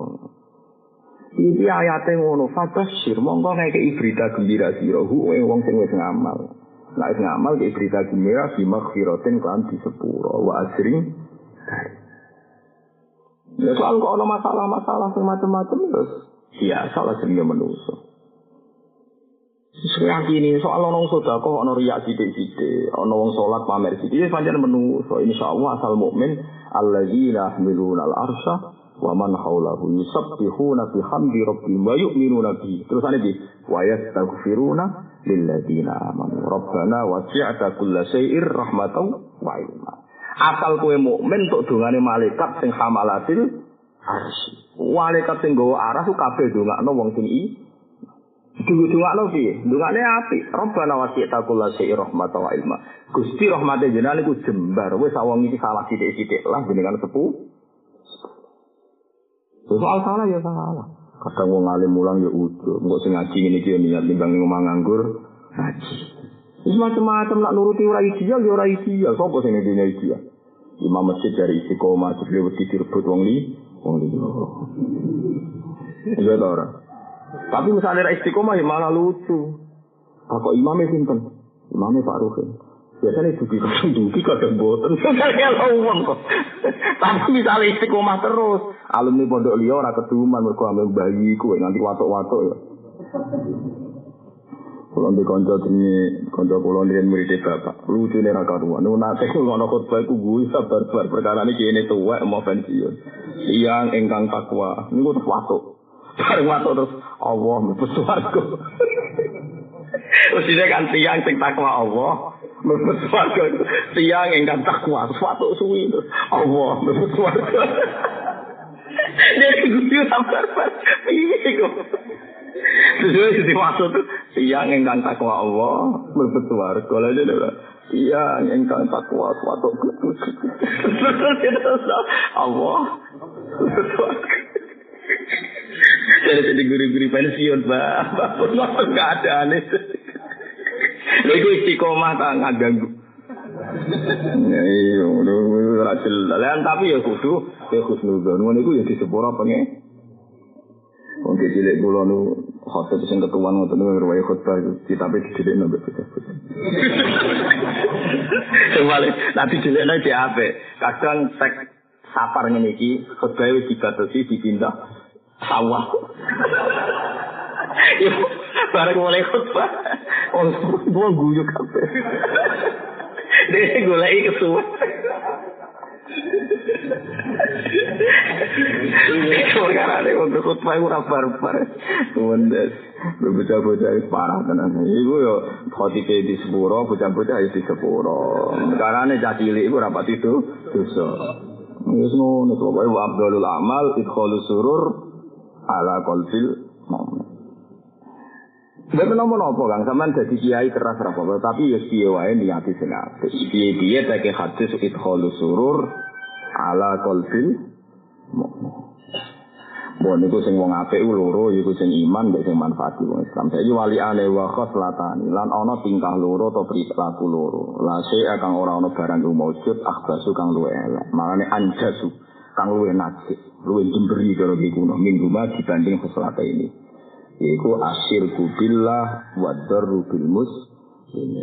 Iki ayate ngono, fabasyir mongko ngeke ibrita gembira sira hu wong sing wis ngamal. Nah, itu ngamal ke berita gembira di maghfiratin kan di sepuro wa asring. Ya soal kok ada masalah-masalah semacam-macam terus biasa lah jenenge manusia. Sekarang ini soal orang sudah kok ono riak sidik-sidik, ono wong sholat pamer sidik, ya panjang. Insya Allah asal mukmin alladzina yahmiluna al-arsha wa man haulahu yusabbihuna bihamdi rabbihim wa yu'minuna bihi. Terus ana di wa yastaghfiruna lilladzina amanu. Rabbana wasi'ta kulla syai'ir rahmatan wa ilma. Asal kowe mukmin tok dongane malaikat sing hamalatil arsy. Malaikat sing nggawa aras ku kabeh dongakno wong sing i Dungu-dungakno piye? Dungane api. Rabbana wasi'ta kulla syai'ir rahmatan wa ilma. Gusti rahmate jenengan iku jembar. Wis awang iki salah sithik-sithik lah jenengan sepuh. Soal salah ya salah. Kadang wong alim mulang ya udah. Enggak sing ngaji ngene iki ya niat timbang ngomong nganggur ngaji. Wis macam-macam nak nuruti ora ideal ya ora ideal. Sopo sing ngene ideal? Imam masjid dari istiqomah terus lewat direbut wong li, wong li. Iya ta ora? Tapi misalnya istiqomah ya malah lucu. Kok imamnya sinten? Imamnya Pak Ruhin. Biasanya kadang dugi kadang boten. Kayak uang kok. Tapi misalnya istiqomah terus. Alumni pondok liya ora keduman mergo ambek bayi kuwe nganti watuk-watuk ya. Kulo di kanca jenenge kanca kulo riyen murid bapak. Lucune ra karuan. Nu nate ngono khotbah iku gue sabar-sabar perkara iki kene tuwek mau pensiun. Yang ingkang takwa niku terus watuk. Bareng watuk terus Allah mlebu swarga. Terus ini kan tiang sing takwa Allah. Mlebu swarga. Tiang ingkang takwa watuk suwi terus Allah mlebu swarga. Dia guyu sabar-sabar. Piye kok? Terus itu dimaksud tuh siang engkang takwa Allah berbet warga lah dia bilang siang engkang takwa suatu Allah jadi jadi guru-guru pensiun bapak pun waktu keadaan itu itu istiqomah tak ngaganggu Ya iya, racil. Lain tapi ya kudu, ya khusnudon. Ngono iku ya disepuro pengen. Wong cilik kula nu khotbah sing ketuan ngoten niku riwayat khotbah kitabe dididik nang bocah. Kembali nanti dilekno di ape. Kadang tek sapar ngene iki khotbah wis dibatasi dipindah sawah. Yo bareng mulai khotbah. Wong wong guyu kabeh. Dia goleki kesuwen. Perkara ini untuk khutbah itu rabar-rabar. Wendes. Bocah-bocah parah tenan. Iku yo khotibe di sepuro, bocah-bocah di sepuro. Karena ini cah cilik itu rapat itu dosa. Wis ngono to wae Abdul Amal idkhalu surur ala qalbil mu'min. Betul nopo nopo kang sampean dadi kiai keras ra apa tapi ya piye wae niati sing apik. Piye-piye tak hadis idkhalu surur ala qalbil mu'min. Bon niku sing wong apik loro iku sing iman mek sing manfaati wong Islam. Saiki wali ane wa khoslatani lan ana tingkah loro atau perilaku loro. La akan ora ana barang kang maujud akhbasu kang luwe elek. Makane anjasu kang luwe najis, luwe jemberi karo iki kuno minggu dibanding khoslata ini. Iku asir billah wa darru bil mus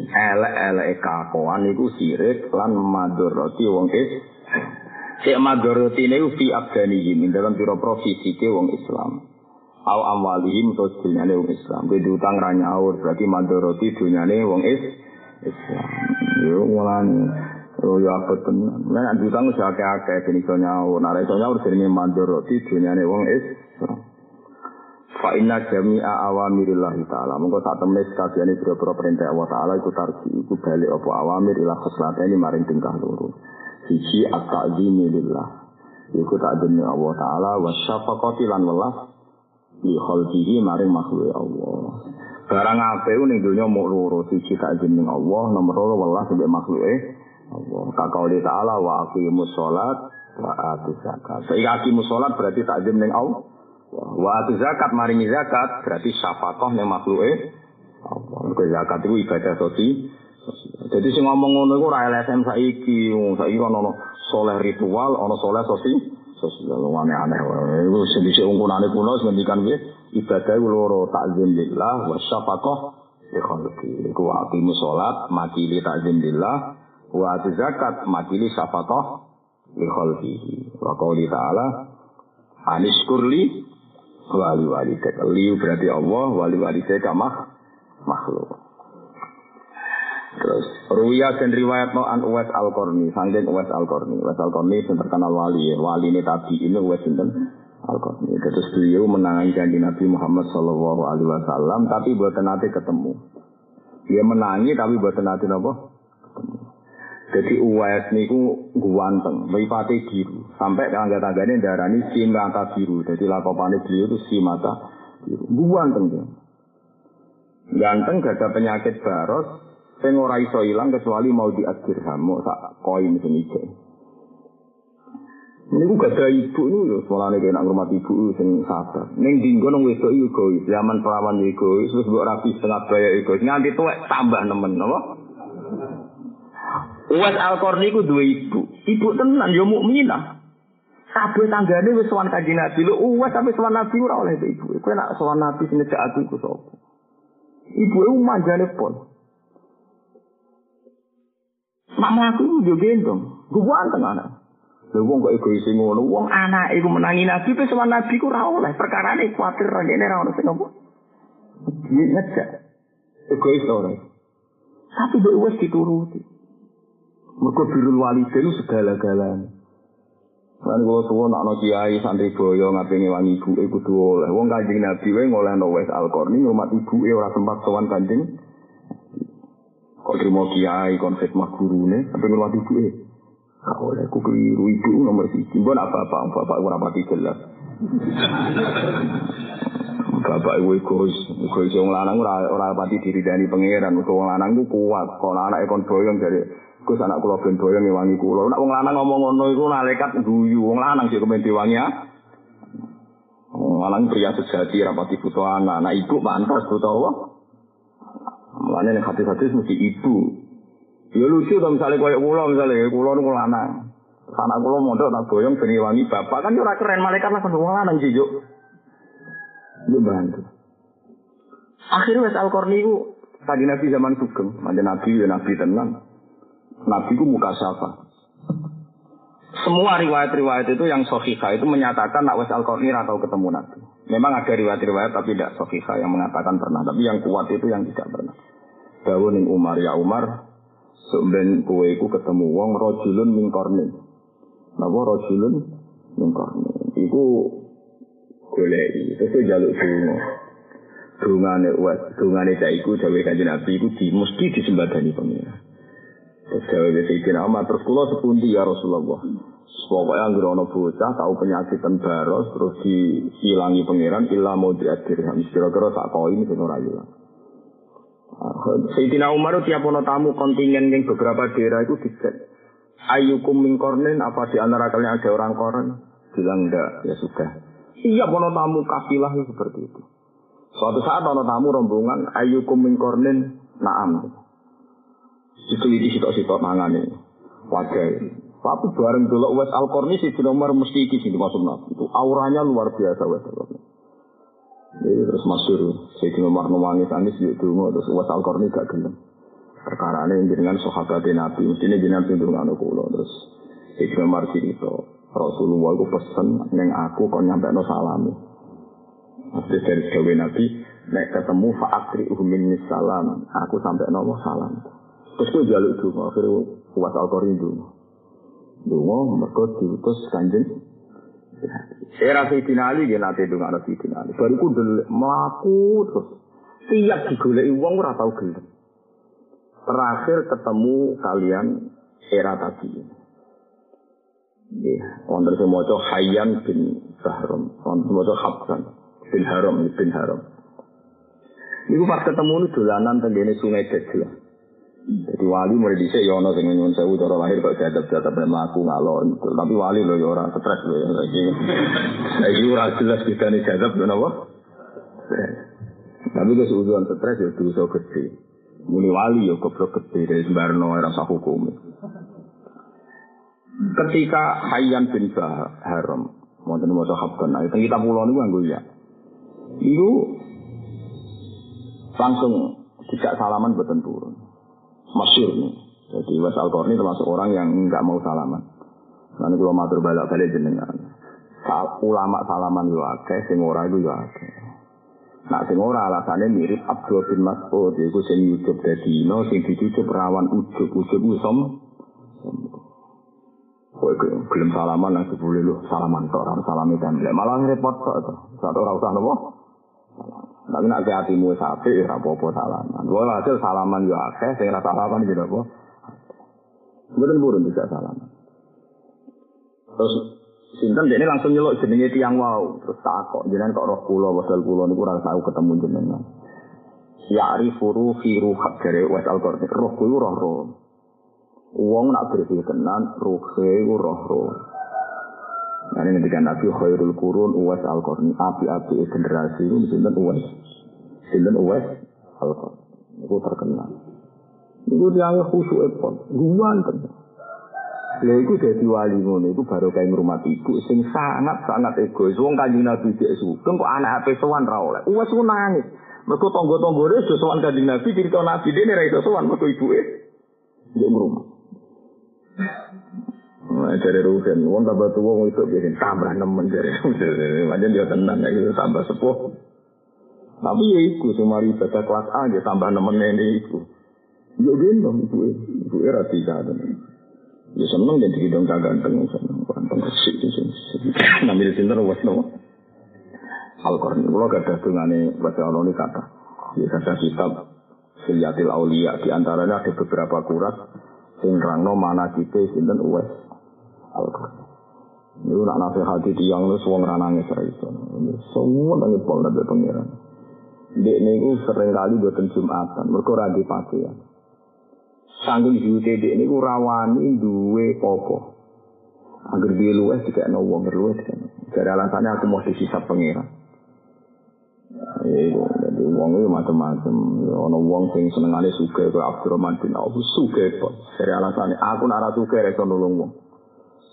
elek-elek kakoan iku sirik lan madoroti wong is Sik madoroti ini fi abdanihim dalam pira-pira fisike wong Islam. Au amwalihim to dunyane wong Islam. Kuwi diutang ra nyaur berarti madoroti dunyane wong is Islam. Yo mulane Oh ya apa tenan. Nek diutang wis akeh-akeh ben iso nyaur. Nek iso nyaur jenenge madoroti dunyane wong Islam. Fa inna jami'a awamirillahi ta'ala. Mengko sak temne sakabehane pira-pira perintah Allah taala iku tarji iku balik apa awamir ila khoslatene maring tingkah loro. Siji at-ta'zimi lillah. Iku ta'zimi Allah taala wa syafaqati lan welas li khalqihi maring makhluk Allah. Barang apik ning donya mung loro, siji ta'zim ning Allah, nomor loro welas mbek makhluke Allah. Kakauli ta'ala wa aqimus sholat wa atu zakat. Saiki aqimus sholat berarti ta'zim ning Allah. Wa atu zakat maringi zakat berarti syafaqah ning makhluke Allah. Zakat itu ibadah sosial. Jadi sing ngomong ngono iku ora LSM saiki, saiki kan ono soleh ritual, ono soleh sosi sosial aneh-aneh. Iku sing dhisik ungkunane kuno ngendikan piye? Ibadah iku loro takzim lillah wa syafaqah li khalqi. Iku aqimu sholat makili ta'zim billah wa zakat makili syafaqah li khalqihi. Wa qauli ta'ala aniskurli wali wali Li berarti Allah, wali wali mah makhluk. Terus Ruya dan riwayat no an Uwais Al Korni, sangking Uwais Al Korni. Uwais Al Korni yang terkenal wali, wali ini tabi ini Uwais Sinten Al Korni. Terus beliau menangani janji Nabi Muhammad Shallallahu Alaihi Wasallam, tapi buat nanti ketemu. Dia menangi tapi buat nanti? Ketemu. Jadi Uwais niku guanteng, meripati biru. Sampai tangga-tangganya darah ini si mata biru. Jadi lakopannya beliau itu si mata biru. Guanteng dia. Ganteng gak ada penyakit baros, Sing ora iso ilang kecuali mau diadirham, mau sak koin sing ijo. Ini gue gak ada ibu loh, soalnya kayak nak rumah ibu sing sabar. Neng dinggo nong wedok itu egois, zaman perawan egois, terus buat rapi setengah bayar egois. Nganti tuh tambah nemen, apa? Uwes Al-Qarni ku dua ibu. Ibu tenan, yo mukminah. Kabeh tanggane wis sowan kanjeng Nabi. Lho uwes sampe sowan Nabi ora oleh ibu. Kowe nak sowan Nabi sing aku iku sapa? Ibu e manjane pon. Mak mlaku yo gendong. Gue ganteng anak. Lha wong kok egois ngono, wong anak iku menangi nabi pe sama nabi ku ora oleh. Perkara ini kuatir rene ora ono sing apa. Iki ngecek. Egois ora. Tapi mbok wis dituruti. Mergo birul walidain segala-galanya. Kan kalau suwo nak no kiai santri boyo ngapingi wangi ibu ibu kudu oleh. Wong kanjeng Nabi wae ngoleh no wes alkorni ngurmat ibu e ora sempat sowan kanjeng Kok terima kiai kon khidmah gurune sampai ngelwati ibu eh. Gak oleh ku keliru ibu nomor siji. Mbok nak bapak bapak ora pati jelas. bapak ibu egois, egois wong lanang ora ora pati diridani pangeran. Wong lanang ku kuat. Kok anake kon boyong dari Gus anak kula ben boyong ngewangi kula. Nek wong lanang ngomong ngono iku malaikat guyu. Wong lanang sih kemen diwangi ya. Wong lanang pria sejati rapati butuh anak. Anak ibu pantas butuh Allah. Mulane nek hati-hati mesti ibu. Ya lucu to misalnya koyo kula misalnya kula niku lanang. Anak kula mondok tak boyong ben wangi bapak kan ora keren malaikat lah wong lanang sih yo. Yo bantu. Akhirnya wes Al-Qarni ku tadi Nabi zaman sugeng, manjen Nabi ya Nabi tenang. Nabi ku muka siapa? Semua riwayat-riwayat itu yang sohika itu menyatakan nak wes Al-Qarni atau ketemu Nabi. Memang ada riwayat-riwayat tapi tidak sohika yang mengatakan pernah. Tapi yang kuat itu yang tidak pernah. Dawu ning Umar ya Umar, sebenarnya kue iku ketemu wong rojulun mingkorni. Napa rojulun mingkorni? Iku goleki, terus jaluk dungo. Dungane wes, dungane cah iku jawe kanjeng Nabi iku di mesti disembadani pengira. Terus jawe Sayyidina Umar, terus kula sepundi ya Rasulullah. Pokoknya anggur ono bocah tahu penyakit baros terus dihilangi pangeran ilah mau diadirham. Kira-kira tak koin sing ora. Sayyidina Umar tiap ono tamu kontingen yang beberapa daerah itu dicek. Ayukum mingkornen apa di antara kalian ada orang koran? Bilang enggak, ya sudah. Iya ono tamu kafilah itu seperti itu. Suatu saat ono tamu rombongan ayukum mingkornen naam. Itu itu sitok-sitok mangan ini. Wajah Tapi bareng dulu Wes Al-Qarni si Umar mesti sini masuk Itu auranya luar biasa Wes Al-Qarni. Terus masyur, Sayyidina Umar nangis anis yuk dungo, terus was al gak gelem. Perkara ini dengan sahabat Nabi, mestinya jenengan pintu nganu kulo, terus Sayyidina Umar cerita, Rasulullah itu pesen neng aku kau nyampe no salami. Maksudnya dari Jawa Nabi, nek ketemu faakri uhumin salam, aku sampai no salam. Terus gue jaluk dungo, akhirnya was al-Qarni dungo. Dungo, mereka diutus kanjeng era Sayyidina Ali dia nanti dengan ada Sayyidina Ali. Baru ku melaku terus. Tiap digoleki uang ora tau gelem. Terakhir ketemu kalian era tadi. Ya, wonten sing maca Hayyan bin Bahram, wonten maca Habsan bin Haram bin Haram. Iku pas ketemu nih dolanan tenggene Sungai Dajjal. Jadi wali mulai dhisik ya ana sing nyuwun sewu cara lahir kok jadab-jadab mlaku ngalon. Tapi wali lho ya ora stres lho ya saiki. Saiki ora jelas bedane jadab lho napa? Tapi wis uzuan stres ya dosa gede. Muni wali ya goblok gede dari sembarno ora sah hukum. Ketika Hayyan bin Haram wonten maca habkan ayo kita pulau niku nganggo ya. Iku langsung tidak salaman betul turun. Masyur nih. Jadi Wes Al ini termasuk orang yang nggak mau salaman. Nanti kalau matur balik balik jenengan. Ulama salaman yo akeh, sing ora iku yo akeh. Nah sing ora alasannya mirip Abdul bin Mas'ud iku sing ujub dadi no sing dicucuk rawan ujub ujub ku som. Kowe gelem salaman nang sebule lu salaman tok ora salami templek malah repot tok to. Satu ora usah nopo. Tapi nak ke hatimu sapi ora apa-apa salaman. Wala hasil salaman yo akeh sing ora salaman yo apa. Mboten burun bisa salaman. Terus sinten dene langsung nyeluk jenenge tiang wau, terus takok jenengan kok roh kula wasal kula niku ora tau ketemu jenengan. Ya arifuru fi ruhak jare wes al roh roh roh. Wong nak bersih tenan ruh iku roh roh. Nah ini ketika Nabi khairul kurun uwas al qarni api-api generasi ini sinten uwas. Sinten uwas al qarni. Itu terkenal. Itu dia khusyuk epon. Guan tenan. Lha iku dadi wali ngono iku baru kae ngrumat ibu sing sangat-sangat egois. Wong kanjeng Nabi dhek sugeng kok anak ape sowan ra oleh. Wes ku nangis. Mergo tangga-tanggane wis sowan kanjeng Nabi cerita Nabi dene ra iso sowan mergo ibuke ndek ngrumat. Nah, dari Ruhin, wong tambah tua, wong itu bikin tambah nemen dari Macam dia tenang, gitu, tambah sepuh. Tapi ya itu, semua ibadah kelas A, dia tambah nemen ini itu. Ya gendong, ibu ibu era tiga. Ya seneng jadi hidung ganteng, seneng ganteng kesik itu sih. Nambil sinter was no. Al-Qur'an, kalau gak ada dungane baca Allah ini kata. Ya kata kitab Silyatil Aulia, di antaranya ada beberapa kurat sing rangno mana kita sinten uwes Al-Qur'an. Ini tidak nasihat itu yang lu suang ranangnya serius. Semua tanya pol dari pangeran. Di ini sering kali boten Jumatan, akan berkurang di pakai ya. Sanggup di UT di ini gue rawani dua popo. Agar dia luwes tidak nawa berluas kan. Jadi alasannya aku mau sisa pangeran. Iya, jadi uang itu macam-macam. Ono uang sing seneng aja suka ke Abdurrahman bin Auf suka pak. Jadi alasannya aku nara suka rekan nulung uang.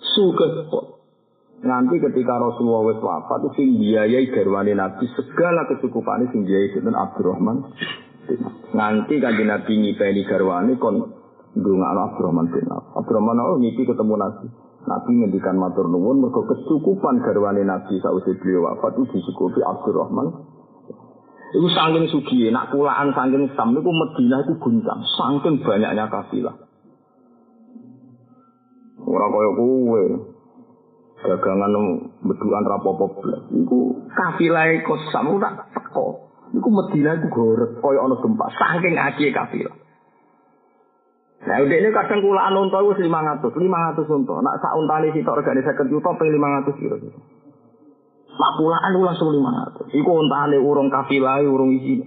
Kok. Nanti ketika Rasulullah wis wafat itu sing biayai garwane Nabi segala kecukupane sing biayai sinten Abdurrahman. Nanti kan Nabi ngipeni garwane kon ndongakno Abdurrahman bin. Abdurrahman oh ngipi ketemu Nabi. Nabi ngendikan matur nuwun mergo kecukupan garwane Nabi sausé beliau wafat itu dicukupi Abdurrahman Iku saking sugi, nak kulaan saking sam, itu Medina itu guncang, saking banyaknya kafilah. Orang kaya kue, dagangan beduan rapopo blas. Iku kafilah kok tak teko. Iku Medina itu gorek, kaya ono gempa, saking akhir kafilah. Nah, udah ini kadang kulaan unta itu 500, 500 unta. Nak sak untane sitok regane 50 juta, pengen 500 kira-kira. Mak pulaan lu langsung lima ratus. Iku ontane urung kafilah, urung isi.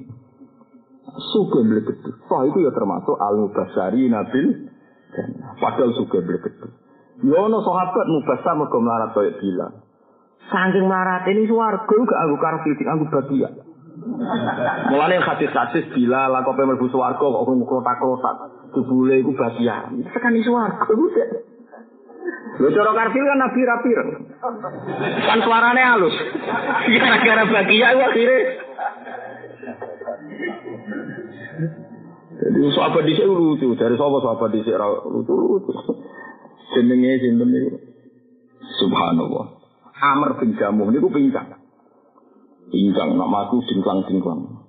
Suge meleget. Toh itu ya termasuk al mubasari nabil. Padahal suge meleget. Yono sahabat mubasar mergo melarat koyo bilang. Saking melarat ini suarga gak anggo karfil, anggo bagia. Mulane hadis-hadis bila lah kok mlebu swarga kok kotak-kotak. Jebule iku bagia. Sekani swarga iku Lho cara karfil kan nabi rapi Kan suarane halus. Gara-gara bagia itu akhirnya Jadi sahabat dhisik lucu, dari sapa sahabat dhisik lucu-lucu. Jenenge sinten niku? Subhanallah. Amr bin Jamuh niku pincang. Pincang nak maku singklang-singklang.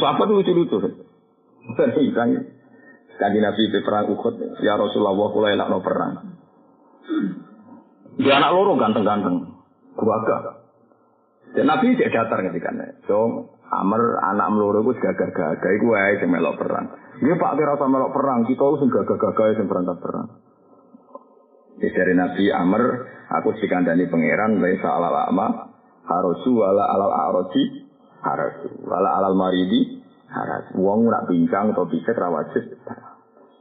Sahabat lucu-lucu. Pincang. Kanji Nabi di perang Uhud, ya Rasulullah, kula enak no perang. Dia anak loro ganteng-ganteng, gua Dan Nabi tidak datar ketika So, Amr anak meloro itu gagah-gagah, sing melok perang. Dia Pak kira sama melok perang, kita harus gagah-gagah sing berangkat perang. Jadi dari Nabi Amr, aku dikandani pangeran, laisa alal ama, harosu wala alal aroji, harasu, wala alal maridi, haras. Wong nak bincang atau bisa rawajib.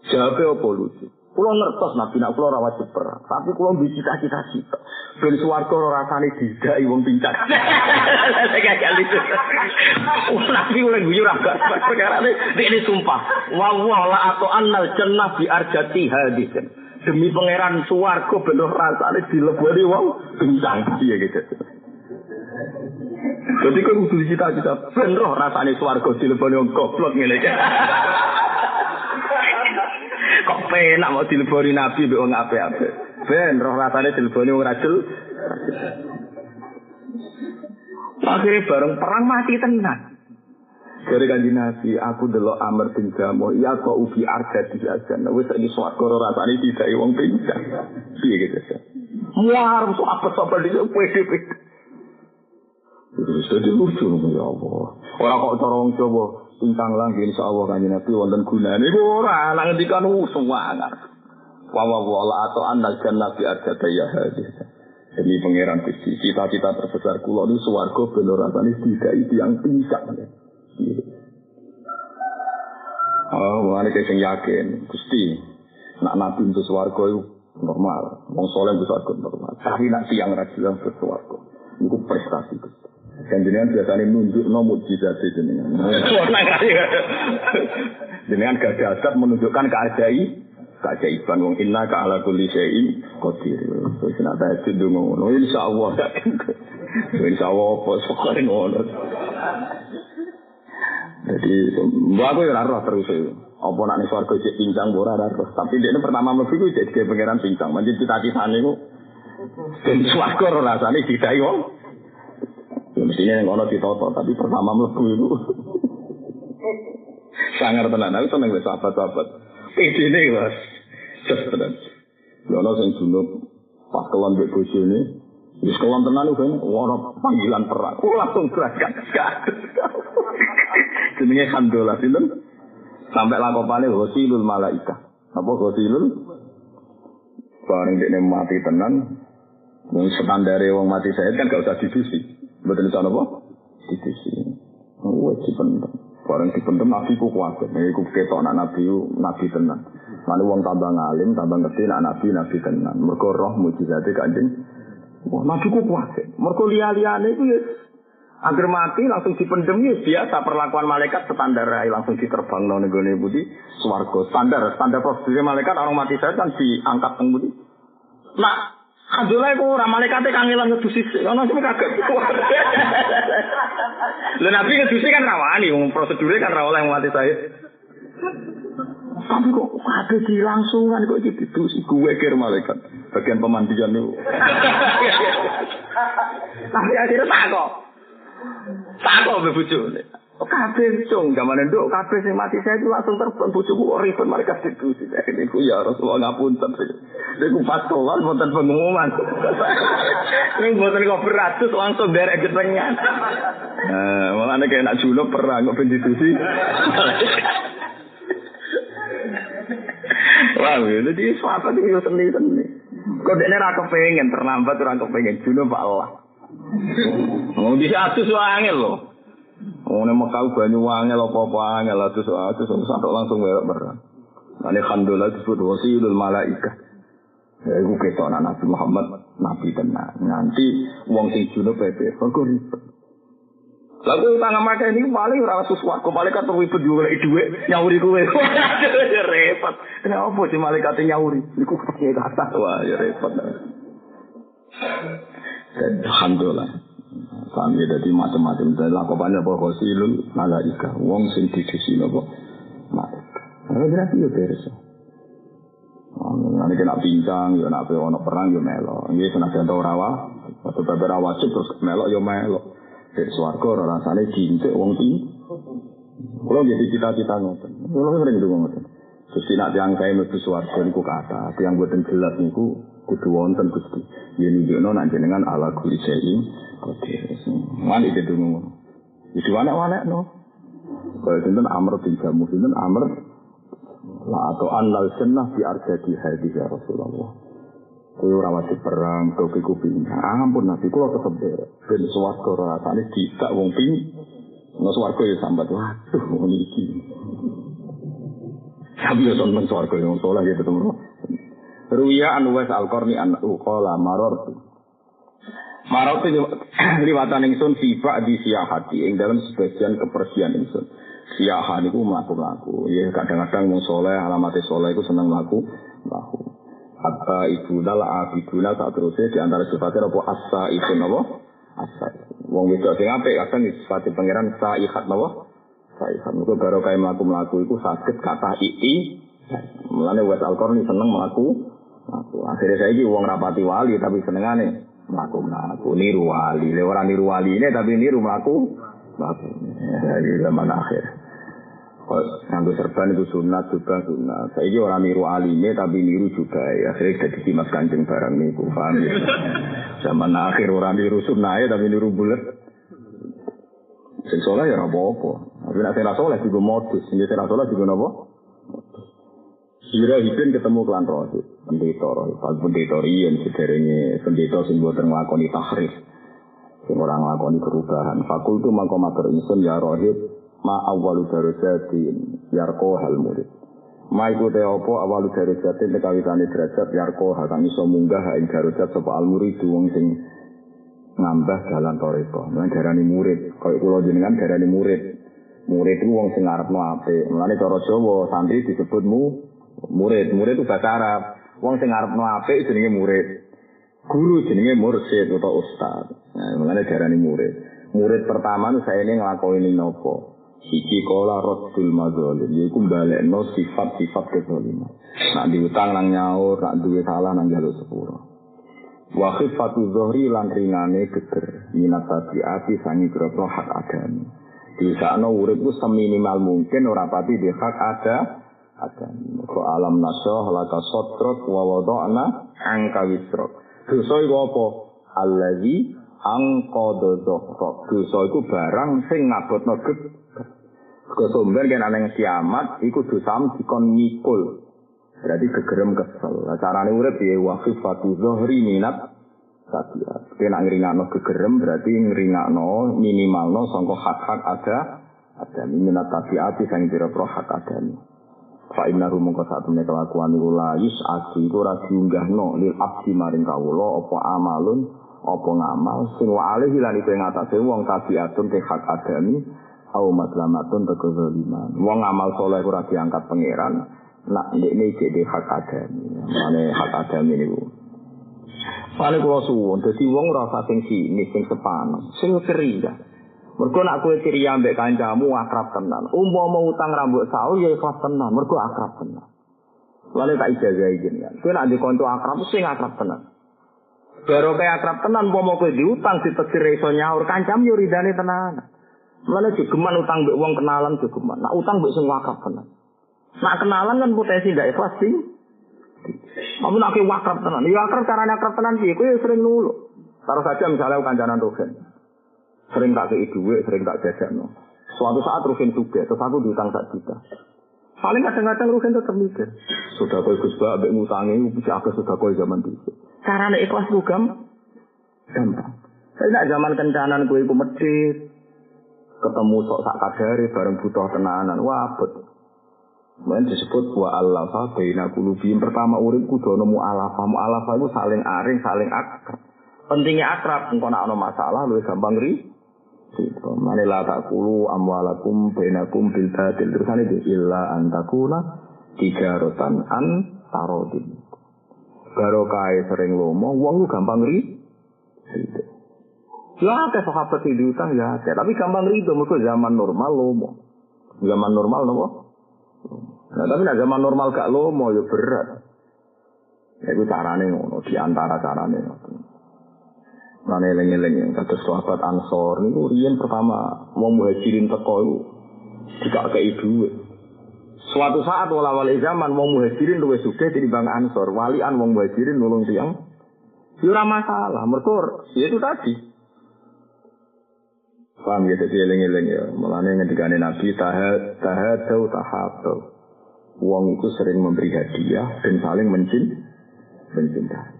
Jawabnya apa lucu? Kulo ngertos nabi nak kulo rawat perang, tapi kulo bicita cita cita. Ben suwarga ora rasane didai wong pincang. Gagal itu. Nabi kulo guyu ra perkara ini sumpah. Wa la atau annal jannah bi arjati hadis. Demi pangeran suwarga ben rasane dileboni wong pincang. Iya gitu. Jadi kau kudu cita-cita ben roh rasane swarga dileboni wong goblok iki. Kok penak mau dileboni nabi mbek wong apik-apik. Ben roh rasane dileboni wong rajul. Akhirnya bareng perang mati tenan. Dari kanji Nabi, aku delok Amr bin Jamuh, ya kok ubi arja di jajan. Wis ini suatu rasane tidak wong pincang. Piye gitu. Muar, so apa apa di pede pede. Jadi lucu ya Allah. Orang kok cara wong coba pincang lagi insya Allah kanji Nabi wonten gunane. Iku ora nang ngendikan semangat. Wa wa wa atau annal jannah bi arja ya hadis. Demi pangeran Gusti, cita-cita terbesar kula niku swarga ben ora rasane tidak yang pincang. Oh, mulane sing yakin, Gusti. Nak nabi untuk swarga itu normal, wong soleh bisa swarga normal. Tapi nak tiang ra bilang ke swarga. Iku prestasi Gusti. Jenengan biasanya nunjuk no mujizat jenengan. jenengan gak dasar menunjukkan keajaib keajaiban wong inna ka ala kulli syai'in qadir. Wis nak tahajud ngono insyaallah. Insyaallah apa sok ngono. Jadi, mbak aku ya roh terus itu. Apa nak nih suarga cek pincang ora roh. Tapi dia ini pertama mlebu itu jadi kayak pangeran pincang. Manjir cita-cita nih kok. Dan suarga roh rasanya tidak wong. Ya mestinya yang ono ditoto, tapi pertama mlebu itu. Sangar tenan, aku seneng wis sahabat-sahabat. Ini mas. Just tenan. Ono sing junub pas kelon mbek bojone. Wis kelon tenan kan, ora panggilan perang. Langsung berangkat. jenenge Hamdalah sinten? Sampai lakopane Ghasilul Malaika. Apa Ghasilul? Bareng dekne mati tenan, wong standare wong mati saya kan gak usah didusi. Mboten iso napa? Didusi. Wajib penting. Bareng dipendem nabi ku kuat. Nek iku ketok anak nabi nabi tenan. Lalu wong tambah ngalim, tambah ngerti nak nabi nabi tenan. Mergo roh mujizate kanjeng. Wah, nabi ku kuat. Mergo liya-liyane ya Agar mati langsung dipendem ya biasa perlakuan malaikat standar langsung diterbang nang nggone budi swarga standar standar prosedur malaikat orang mati saya kan diangkat nang budi. Nah, Alhamdulillah itu ora malaikat yang kangenan ngedusi sih. Orang semua kaget. Lalu nabi ngedusi kan rawani, um, prosedurnya kan rawan yang mati saya. Tapi kok ada di kok itu ditusi gue kira malaikat. Bagian pemandian itu. Tapi akhirnya tak kok. Tak kok bebucu. Kabeh cung zaman nduk kabeh sing mati saya itu langsung terbang bojoku kok ribet mereka sih. Ini ku ya Rasulullah ngapunten. Niku pas keluar wonten pengumuman. Ning boten kok beratus langsung derek getengan. Nah, malah kayak nak junub perang kok ben diskusi. Wah, jadi suatu itu seni-seni. Kok dia ra kepengen terlambat ora kepengen junub Allah. Mau di atus angel loh. Nih Mekah banyu angel apa-apa angel atus atus sampai langsung merek berat. Ini khandolah disebut wasilul malaika. Ya iku ketok Nabi Muhammad nabi tenan. Nanti wong sing junub pepe kok ribet. Lalu tangan mata ini paling ora sesuatu malaikat ribet juga lagi duit nyauri kue. Ya repot. Kenapa sih malaikat nyauri? Niku pakai kata wah ya repot. Dan Kami jadi macam-macam. Dan lakukannya apa khosilul malaika. Wong sing didisi apa. Malaika. Nah, berarti ya beres. Nanti kena pincang, ya nak ono perang ya melo. Ini senajan tau rawa, atau beberapa wajib terus melo ya melo. Dari suarga rasanya cinta wong tinggi. Kalau jadi cita-cita ngoten. Kalau sering itu ngoten. Terus tidak tiang saya mlebu swarga niku kata, tiang buatan jelas niku kudu wonten Gusti. Yen nunjukno nak jenengan ala kuli syai'in qadir. Mane itu ngono. Iki wanek-wanek no. Kaya sinten Amr bin Jamuh sinten Amr la atau annal jannah bi arjadi hadis ya Rasulullah. Kowe ora wajib perang, kowe iku pindah. Ampun Nabi kula tetep. Ben swarga rasane tidak wong ping. Nah swarga ya sambat. Waduh ngono iki. Tapi ya seneng swarga yang soleh gitu. Ruya an Uwais Al-Qarni an uqala marartu. Marartu liwatan ingsun fi di siyahati ing dalam sebagian kepergian ingsun. Siyaha niku mlaku-mlaku. Ya kadang-kadang wong soleh alamate soleh iku seneng mlaku mlaku. Hatta ibu dal abiduna tak terusnya di antara sifatnya apa asa itu apa? Asa. Wong wedok sing apik kadang disifati pangeran saihat napa? Saihat. Mergo baru kaya mlaku-mlaku iku saged kata ii. Mulane wes alkorni seneng. Mlaku. Akhirnya saya wong rapati wali tapi senengane mlaku mlaku niru wali. Le ora niru wali ini tapi niru mlaku. Mlaku. Ya, zaman akhir. Nganggo serban itu sunat juga sunat. Saya ini orang niru alime tapi niru juga ya. Akhirnya jadi mas kancing barang niku paham ya. Zaman akhir orang niru sunat tapi niru bulat. Sing soleh ya apa-apa. Tapi nak sing soleh juga modus. Sing sing soleh juga napa? Sira hipin ketemu klan rohib. Pendeta. Pas pendeta riyen sederenge pendeta sing boten nglakoni tahrif. Sing orang nglakoni perubahan. Fakultu mangko matur ingsun ya rohib ma awalu darajatin yarko hal murid. Ma iku apa awalu darajatin te kawitane derajat yarko hal kang iso munggah ing darajat al murid wong sing ngambah jalan toreko. Mulane darani murid, kaya kula jenengan darani murid. Murid itu wong sing ngarepno apik. Mulane cara Jawa santri disebutmu murid. Murid itu bahasa Arab. Wong sing ngarepno apik jenenge murid. Guru jenenge mursyid atau ustaz. Nah, mulane darani murid. Murid pertama itu saya ini ngelakoni nopo. Siji kola rotul madzolim. Yaitu balekno sifat-sifat kezaliman. Nak diutang nang nyaur, nak duwe salah nang jaluk sepuro. Wa khifatu zohri lan ringane geger. Minat tabiati sangi grobro hak adami. Di sana urip ku seminimal mungkin ora pati di hak ada adami. Ko alam nasoh laka sotrok wa wadokna angka wisrok. Dosa iku apa? Allazi angkodo zohrok. Dosa iku barang sing ngabotno geger. Kesumber kan aneh kiamat, iku dosam dikon mikul. Berarti kegerem kesel. Carane urip ya wakif fatu zohri minat sabiat. Kena ngeringakno kegerem berarti ngeringakno minimalno sangka hak-hak ada ada minat tabiati sang pira pro hak ada Fa inna rumung ka satu nek kelakuan iku layus asi iku ora diunggahno lil abdi maring kawula apa amalun apa ngamal sing wa alih lan iku ing atase wong tabiatun ke hak adami au maslamatun teko zaliman. Wong amal soleh ora diangkat pangeran, nak ndekne iki hak adami. Mane hak adami niku. Paling kula suwun, dadi wong ora usah sing sini, sing sepan, sing ceria. Mergo nak kowe ceria ambek kancamu akrab tenan. Umpama utang rambut saul ya ikhlas tenan, mergo akrab tenan. Lalu tak ijazah izin kan. Kowe nak dikonco akrab sing akrab tenan. Baru kayak akrab tenan, umpama kowe diutang ditekir iso nyaur kancam yo ridane tenan. Mulane jogeman utang mbek wong kenalan jogeman. Nak utang mbek sing wakaf tenan. Nak kenalan kan potensi ndak ikhlas sih. Kamu nak wakrab tenan. Ya akrab caranya akrab tenan sih. Kowe sering nulu. Taruh saja misalnya kancanan Rugen. Sering tak kei duit, sering tak jajan. Suatu saat Rugen juga, terus aku diutang sak juta. Paling kadang-kadang Rugen tetap mikir. Sudah kau Gus Ba, ambek ngutangi, bisa aku sudah kau zaman itu. Caranya ikhlas juga gampang. Saya nak zaman kencanan kue iku medit, ketemu sok sak kadari bareng butuh tenanan wabet Mungkin disebut wa alafa baina kulubihim pertama urip kudu ana mu'alafa mu'alafa itu saling aring saling akrab pentingnya akrab engko ana masalah luwih gampang ri Gitu. Mane la takulu amwalakum bainakum bil batil terus itu illa antakuna tiga rotan an tarodin. Barokah sering lomo, wong lu gampang ri. Gitu. Ya akeh sahabat sing diutang ya akeh, tapi gampang rido mergo zaman normal lomo. Zaman normal nopo? Nah, tapi nak zaman normal gak lomo ya berat. Ya itu carane ngono, di antara carane. Nah, eling-eling kados sahabat Ansor niku riyen pertama mau muhajirin teko iku dikak kei dhuwit. Suatu saat wala wali zaman mau muhajirin luwih sugih tinimbang Ansor, walian wong muhajirin nulung tiang. Ya ora masalah, mergo ya itu tadi. Paham ya, jadi eling-eling ya. Mulanya ngendikane Nabi, tahad, tahadau, tahabau. Uang itu sering memberi hadiah dan saling mencin, mencintai.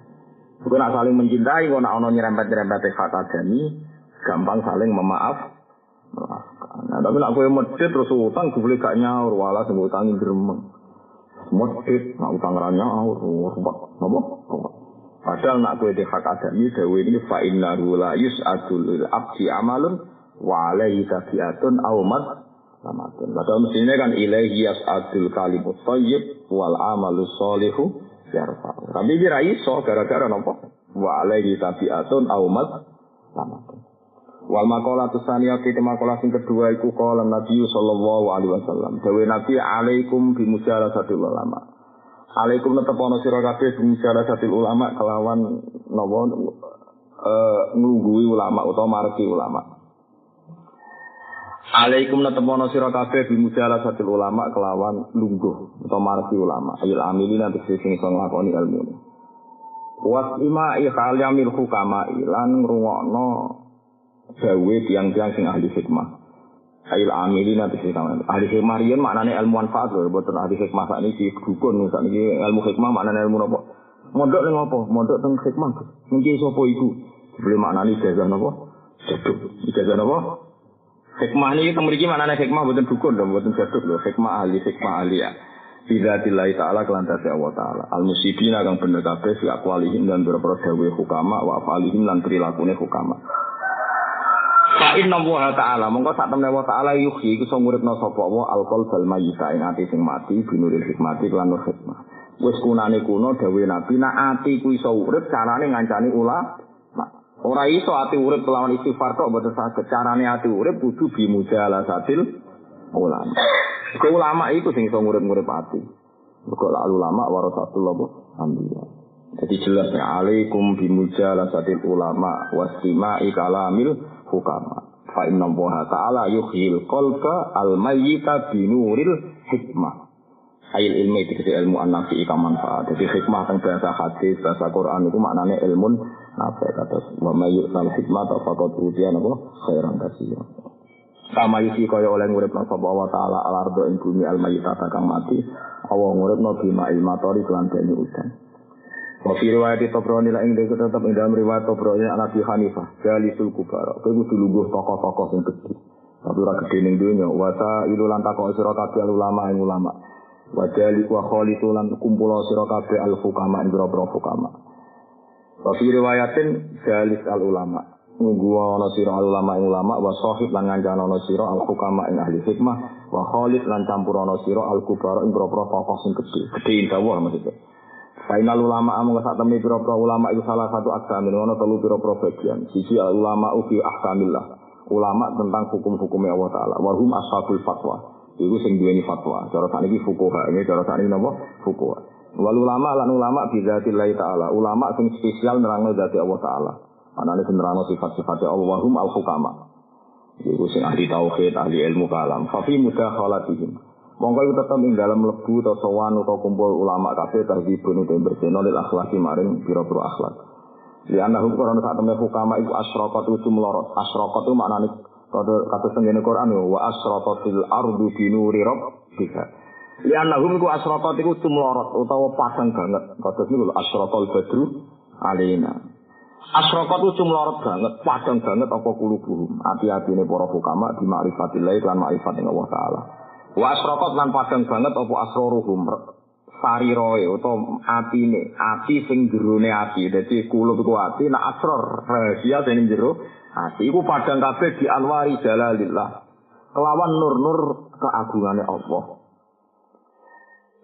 Bukan nak saling mencintai, kalau nak ono nyerempet-nyerempet hak adami, gampang saling memaaf. Nah, tapi nak gue medit terus utang, gue boleh gak nyaur, wala sing utangin gremeng. Medit, nak utang ra nyaur, ruwet, apa? Padahal nak gue hak adami, dewe ini fa inna la yus'adul abdi amalun wa alaihi tabiatun awmat. Padahal mestinya kan ilaihi yas'adul kalimut thayyib wal amalu solihu yarfa. Tapi kira iso gara-gara nopo wa alaihi tabiatun awmat samatun. Wal makola tusania kita makola sing kedua iku kala Nabi sallallahu alaihi wasallam. Dawe Nabi alaikum bi satu ulama. Alaikum netepono sira kabeh ulama kelawan napa eh nglungguhi ulama utawa marki ulama. Alaikum natemono sira kabeh bimujala satu ulama kelawan lungguh atau marfi ulama. Ayil amilin nanti sing iso nglakoni ilmu. Was ima ikhal yamil hukama ilan ngrungokno dawe tiang-tiang sing ahli hikmah. Ayil amilin nanti sing ahli hikmah riyen maknane ilmu manfaat lho, boten ahli hikmah sak niki dukun sak niki ilmu hikmah maknane ilmu napa? Mondok ning apa? Mondok teng hikmah. Mungkin sapa iku? Boleh maknani ijazah napa? Jaduk. Ijazah napa? Hikmah ini memiliki mana nih hikmah bukan dukun dong, bukan jaduk loh. Hikmah ahli, hikmah ahli ya. Bila tilai ta'ala kelantasi Allah ta'ala. Al musibin akan bener kabeh fi akwalihim dan beberapa dawe hukama wa afalihim lan perilakunya hukama. Fa inna wa ta'ala mongko sak temne wa ta'ala yuhyi iku iso nguripno sapa wa alqal bal mayyita ing ati sing mati binuril hikmati lan nur hikmah. Wis kunane kuno dawe Nabi nak ati ku iso urip carane ngancani ulah Ora iso ati urip kelawan istighfar kok boten saged. Carane ati urip kudu satil ulama. Ke ulama itu sing iso ngurip-ngurip ati. Mergo lak ulama warasatul anbiya. Jadi jelas ya alaikum satil ulama wastima'i kalamil hukama. Fa inna Allah ta'ala yuhyil qalba al mayyita binuril hikmah. Ail ilmu itu ilmu an-nafi manfaat. Jadi hikmah tentang bahasa hadis, bahasa Quran itu maknanya ilmu apa kata wa mayu tal hikmah atau fakot utian apa khairan kasih. Sama isi kaya oleh ngurip nang sapa wa taala al ardo ing bumi al mayyita kang mati Allah ngurip no bima ilmatori kelan banyu udan. Wa fi riwayat Tobroni la ing dhewe tetep ing dalam riwayat Tobroni ana Abi Hanifah jalisul kubara kowe kudu lungguh tokoh-tokoh sing gedhe. Tapi ora gedhe ning donya wa ta ilu lan takok sira kabeh ulama ing ulama wa jali wa khalitu kumpul sira kabeh al hukama ing boro hukama Wafi riwayatin jalis al ulama. Nunggu ana sira al ulama ing ulama wa sahib lan ngancana ana sira al hukama ing ahli hikmah wa khalid lan campur ana sira al kubara ing propro tokoh sing gedhe. Gedhe indawa maksudnya. Final ulama amung sak temne pira-pira ulama itu salah satu aksamin ana telu pira-pira bagian. Sisi al ulama ufi ahkamillah. Ulama tentang hukum-hukumnya Allah taala. Warhum ashabul fatwa. Iku sing duweni fatwa. Cara sakniki fuqaha, ini cara sakniki napa? Fuqaha. Wal ulama lan ulama bidzatillahi taala. Ulama sing spesial nerangno dadi Allah taala. Anane sing nerangno sifat-sifat Allah hum al hukama. Iku sing ahli tauhid, ahli ilmu kalam. Fa fi mudakhalatihim. Monggo iku tetep ing dalam lebu atau sowan atau kumpul ulama kabeh tahdibun utawa berseno lil akhlaki maring pira-pira akhlak. Li anahum karena saat temen hukama iku itu melorot. Itu maknane kata sendiri Quran wa asyraqatil ardu binuri rabbika. Ya nahum ku asrotot iku tumlorot utawa pasang banget. Kados niku asrotol badru alina. Asrotot itu tumlorot banget, pasang banget apa kulubuhum. Hati-hati ini para hukama di ma'rifatillah lan ma'rifat Allah Ta'ala. Wa asrotot lan pasang banget apa asroruhum. Sariroe atau atine, ati sing jerone ati. Jadi kulub iku ati, nak asror rahasia sing jero ati. Iku padang kabeh di anwari jalalillah. Kelawan nur-nur keagungannya Allah.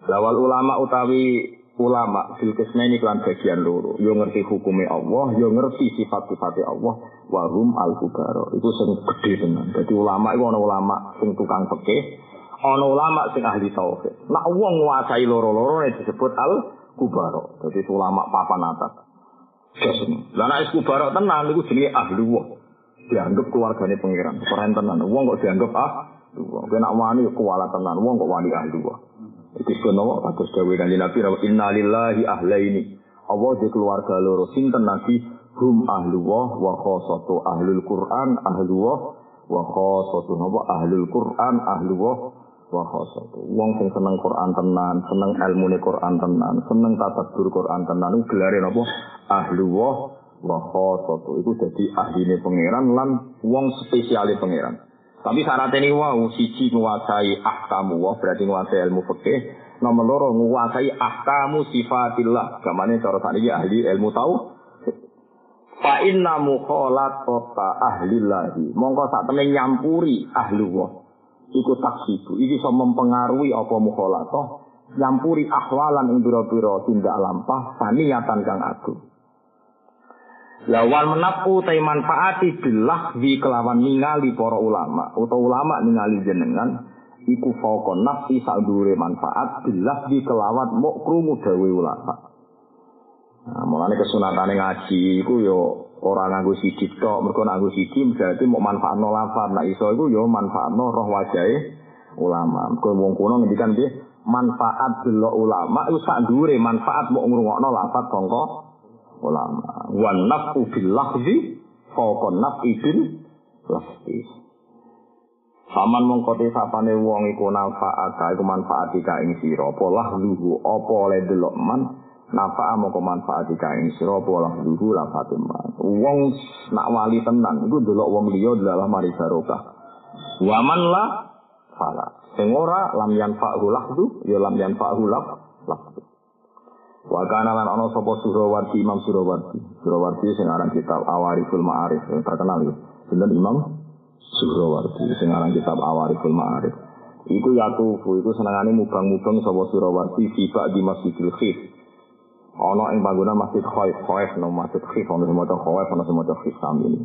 Lawal ulama utawi ulama fil ini kelan bagian loro. Yo ngerti hukumnya Allah, yo ngerti sifat-sifatnya Allah. Warum al kubaro. Itu sing gede tenan. Jadi ulama itu ana ulama sing tukang fikih, ana ulama sing ahli tauhid. Nak wong nguasai loro-loro disebut al kubaro. Jadi ulama papan atas. Lah nek kubaro tenan iku jenenge ahli wah. Dianggap keluargane pangeran. Keren tenan. Wong kok dianggap ah Wong kena wani kuala tenan. Wong kok wani ahli wah. Itu sebenarnya atas dawe kanji Nabi Inna lillahi ahlaini Allah di keluarga loro Sinten Nabi Hum ahluwah wa khosatu ahlul Qur'an ahluwah wa khosatu Napa ahlul Qur'an ahluwah wa khosatu Wong sing seneng Qur'an tenan Seneng ilmu Qur'an tenan Seneng tatadur Qur'an tenan Itu gelare napa ahluwah wa khosatu Itu jadi ahline pangeran Lan wong spesiali pangeran tapi syarat ini wow, siji menguasai ahkamu wow, berarti menguasai ilmu fikih. Nomor loro menguasai ahkamu sifatillah. Gamane cara tadi ahli ilmu tahu. Fa inna kota ahli lahi. Mongko saat temen nyampuri ahli wah. Iku taksibu. Iki bisa mempengaruhi apa toh. Nyampuri ahwalan yang biro-biro tindak lampah. Saniyatan kang agung. Lawan menapu tai manfaati bilah kelawan ningali para ulama atau ulama ningali jenengan iku fauqa nafsi sadure manfaat bilah kelawan mok krungu dawe ulama. Nah, mulane kesunatane ngaji iku yo ora nganggo siji tok, mergo nganggo siji berarti mau manfaatno lafaz. Nah iso iku yo manfaatno roh wajahe ulama. Mergo wong kuno ngendikan piye? Manfaat delok ulama iku sak dhuwure manfaat mau ngrungokno lafaz sangka ulama. Wan nafu bil lahzi fauqa nafi bil lahzi. Saman mongko sapane wong iku nafaat iku manfaat ka ing sira apa lahluhu apa oleh delok man nafa'a mongko manfaat ka ing sira apa lahluhu la fatimah. Wong nak wali tenan iku delok wong liya dalam mari barokah. Waman la fala. Sing ora lam yanfa'hu lahdu ya lam yanfa'hu lahdu. Wa kana lan ana sapa Surawarti Imam Surawarti. Surawarti sing aran kitab Awariful Ma'arif yang terkenal ya. Sinten Imam Surawarti sing aran kitab Awariful Ma'arif. Iku yatufu iku senengane mubang-mubang sapa Surawarti sifat di Masjidil Khif. Ana ing panggonan Masjid Khaif, Khaif no Masjid Khif ana maca Khaif ana maca Khif sami.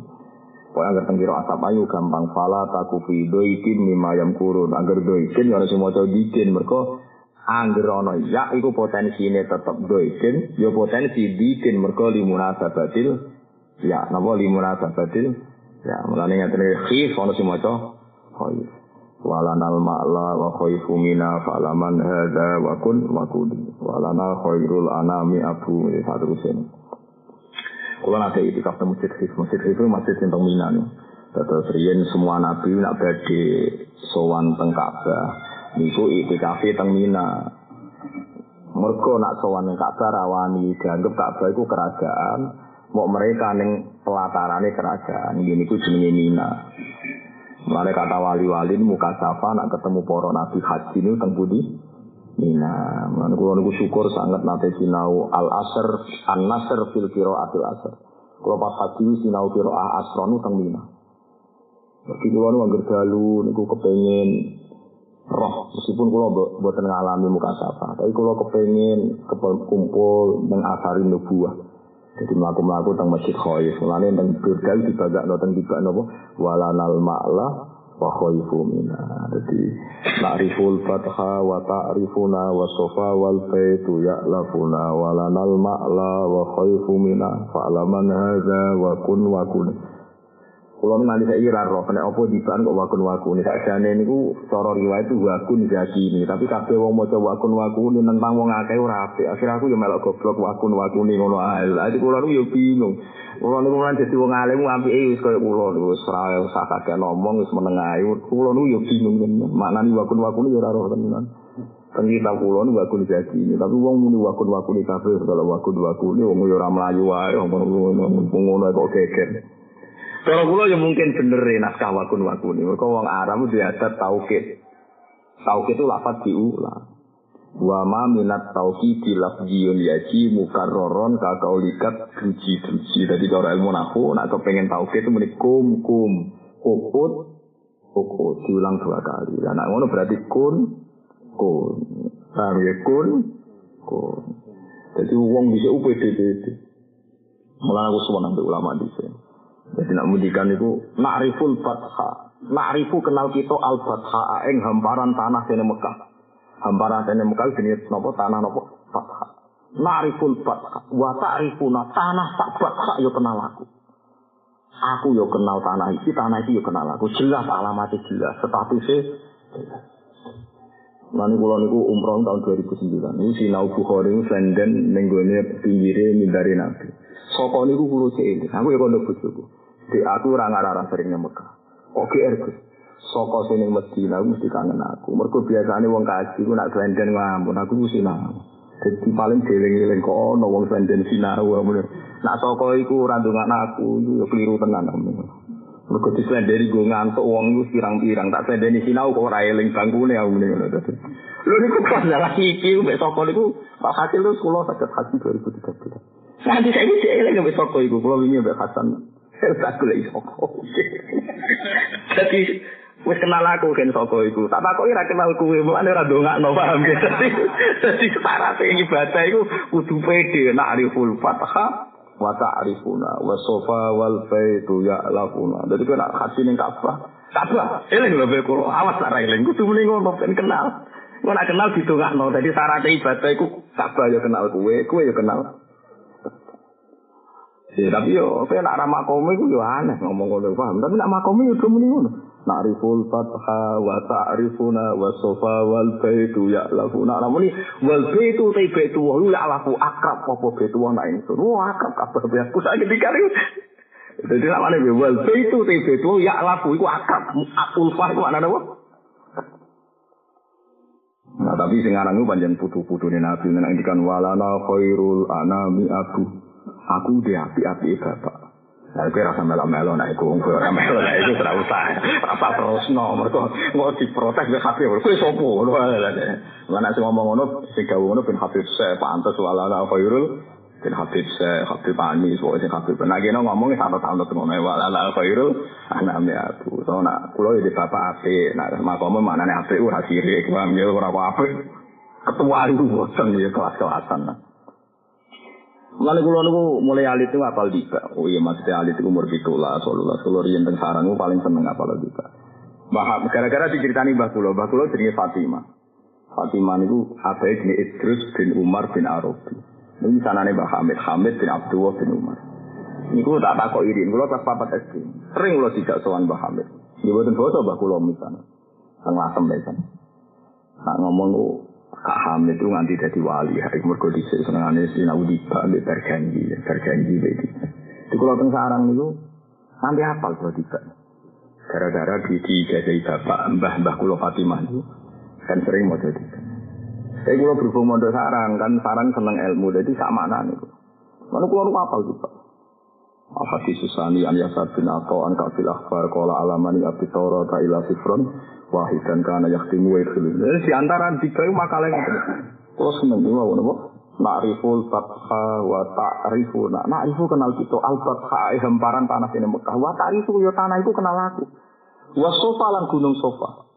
Pokoknya agar tenggiro asap ayu gampang fala takufi doikin mima yang kurun agar doikin ana sing maca dikin mereka Angger ana ya iku potensine tetep doikin, ya potensi bikin mergo limunasabatil ya napa limunasabatil? Ya mulane ngaten khif ana sing maca khaif walanal ma'la wa khaifu mina fa'laman hadza wa kun wa kun. Walana khairul anami abu. Satu sen Kalau nanti itikaf di masjid khif, masjid khif itu masjid yang. Terus riyen semua nabi nak badhe sowan teng Ka'bah niku itikafi teng Mina. Mergo nak sowan Ka'bah rawani dianggap Ka'bah iku kerajaan, mau mereka ning pelatarane kerajaan. Ini niku jenenge Mina. Mulane kata wali-wali muka safa nak ketemu para nabi haji ini teng budi Mina. Mulane niku syukur sangat nate sinau al asr an nasr fil qiraatil asr. Kula pas haji sinau qiraah asronu teng Mina. Jadi kula niku angger dalu niku kepengin roh meskipun kalau buatan ngalami muka sapa tapi kalau kepengen kumpul mengasari nubuah. Jadi melaku melaku tentang masjid khaif mulanya tentang bergal dibagak no tentang tiba nopo walanal ma'la wa khaifu mina jadi na'riful fatha wa ta'rifuna wa sofa wal faitu ya'lafuna walanal ma'la wa khaifu mina fa'laman hadza wa kun wa kun Kulo nanti saya ira roh, kena opo diban kok wakun wakun. Sak jane niku cara riwayat itu wakun zaki ini. Tapi kabeh wong maca wakun wakun tentang wong akeh ora apik. Akhir aku yo melok goblok wakun wakun ngono ae. Lah kulo niku yo bingung. Kulo niku kan dadi wong alim apike wis koyo kulo wis ora usah kakek ngomong wis meneng ae. Kulo niku yo bingung tenan. Maknane wakun wakun yo ora roh tenan. Kan kita kulo niku wakun ini. Tapi wong muni wakun wakun kabeh kalau wakun wakun wong yo ora mlayu wae wong ngono kok geger. Kalau kula ya mungkin bener ya naskah wakun wakuni. Mereka wong Arab itu adat taukid. Taukid itu lafaz diulang. Wa ma minat tauhid lafziyun yaji mukarroron kakaulikat druji druji. Jadi kalau ilmu nahu, nak kepengen taukid itu meni kum kum. Ukut, ukut. Diulang dua kali. Nah, ngono berarti kun, kun. Paham ya kun, kun. Jadi uang bisa UPDPD. Mulai aku semua nanti ulama di sini. Jadi nak mudikan itu nakriful fatha. Nakrifu kenal kita al fatha ing hamparan tanah sene Mekah. Hamparan sene Mekah jenis nopo tanah nopo fatha. Nakriful fatha wa ta'rifuna tanah sak fatha yo kenal aku. Aku yo kenal tanah iki, tanah iki yo kenal aku. Jelas alamatnya jelas, statusnya. Nanti kula niku umroh tahun 2009. Ini sinau Bukhari senden ning gone pinggire mindare Nabi. Saka niku kula cilik. Aku ya kono bojoku. Di aku ora ngarah seringnya Mekah. Kok GR Gus. Saka sini Medina mesti kangen aku. Mergo biasane wong kaji ku nak senden ngampun aku ku sinau. Jadi paling dieling-eling kok ono wong senden sinau ngono. Nak saka iku ora ndongakno aku iku ya keliru tenan. Mergo disenderi gue ngantuk wong iku pirang-pirang tak sendeni sinau kok ora eling bangkune aku ngono. Lho niku pas jalan iki mbek saka niku Pak Hasil lu sekolah sakit hati 2013. Nanti saya ini eling mbek saka iku kula wingi mbek Hasan Tak golek soko. Jadi wis kenal aku kan soko iku. Tak takoki ora kenal kuwe, mulane ora ndongakno paham ya. Dadi syarat ibadah iku kudu pede nak ariful fathah wa ta'rifuna wa sofa wal baitu ya'lafuna. Jadi kena hati ning Ka'bah. Ka'bah, eling lho kula. Awas ora eling kudu muni ngono ben kenal. Kok nak kenal ditungakno. Dadi syarat ibadah iku Ka'bah ya kenal kuwe, kuwe ya kenal. Ya, tapi yo, saya nak ramah komi itu yo aneh ngomong ngono paham. Tapi nak makomi yo muni ngono. Na'riful fatha wa ta'rifuna wa sofa wal baitu ya'lafuna. Namun ini wal baitu ta baitu wa ya'lafu akrab apa baitu wa nak ingsun. Wah akrab kabeh biar aku saiki dikari. Jadi namanya wal baitu ta baitu ya'lafu iku akrab. Ulfah iku maknane apa? Nah tapi sing aran iku panjen putu-putune Nabi nang ngendikan walana khairul anami abu. Aku di api-api bapak. Nah, itu rasa melo-melo, nah itu ungkul rasa melo, nah itu tidak usah. Rasa terus no, mereka mau diprotes ke Habib, kue sopo, mana sih ngomong ngono, si gawe ngono bin Habib se, pantas walala khairul, bin Habib se, Habib Anis, pokoknya Habib. Nah, gini ngomongnya satu tahun itu ngono, walala khairul, anaknya aku. So, nah, kulo jadi bapak api, nah, makomu mana nih api, ura sirik, paham ya, ura apa Ketua itu, bosan ya, kelas-kelasan. Nah. Lalu kulo niku mulai alit itu apal juga. Oh iya maksudnya alit itu umur pitulah, solulah, solulah yang teng sarang paling seneng apal juga. Bahak gara-gara diceritani Mbah Kulo, Mbah Kulo jenenge Fatimah. Fatimah niku abae jenenge Idrus bin Umar bin Arabi. Niku sanane Mbah Hamid, Hamid bin Abdullah bin Umar. Niku tak takok irin, kulo pas papat SD. Sering kulo tidak sowan Mbah Hamid. Nggih boten basa Mbah Kulo misalnya. Teng lasem. Nak ngomong Kak Hamid itu nganti jadi wali, hari mergo dhisik senengane sinau tiba ambek berjanji, berjanji iki. Di kula teng sarang niku nanti hafal kula tiba. Gara-gara di dijajahi bapak mbah-mbah kula Fatimah itu kan sering mau jadi. Saya kula berhubung mondok sarang kan sarang seneng ilmu, jadi sak mana niku. Mana kula nu hafal juga. Al-Hadis Susani an Yasar bin Ato an Kafil Akhbar Kola Alamani Abi Toro Ta'ila Sifron wahid dan karena yaktimu wa idkhilin. Jadi di antara tiga itu makalah Terus seneng juga apa napa? Na'riful fatha wa ta'rifu. Nah, na'rifu kenal kita al fatha hemparan tanah ini Mekah. Wa ta'rifu ya tanah itu kenal aku. Wa sofa lan gunung sofa.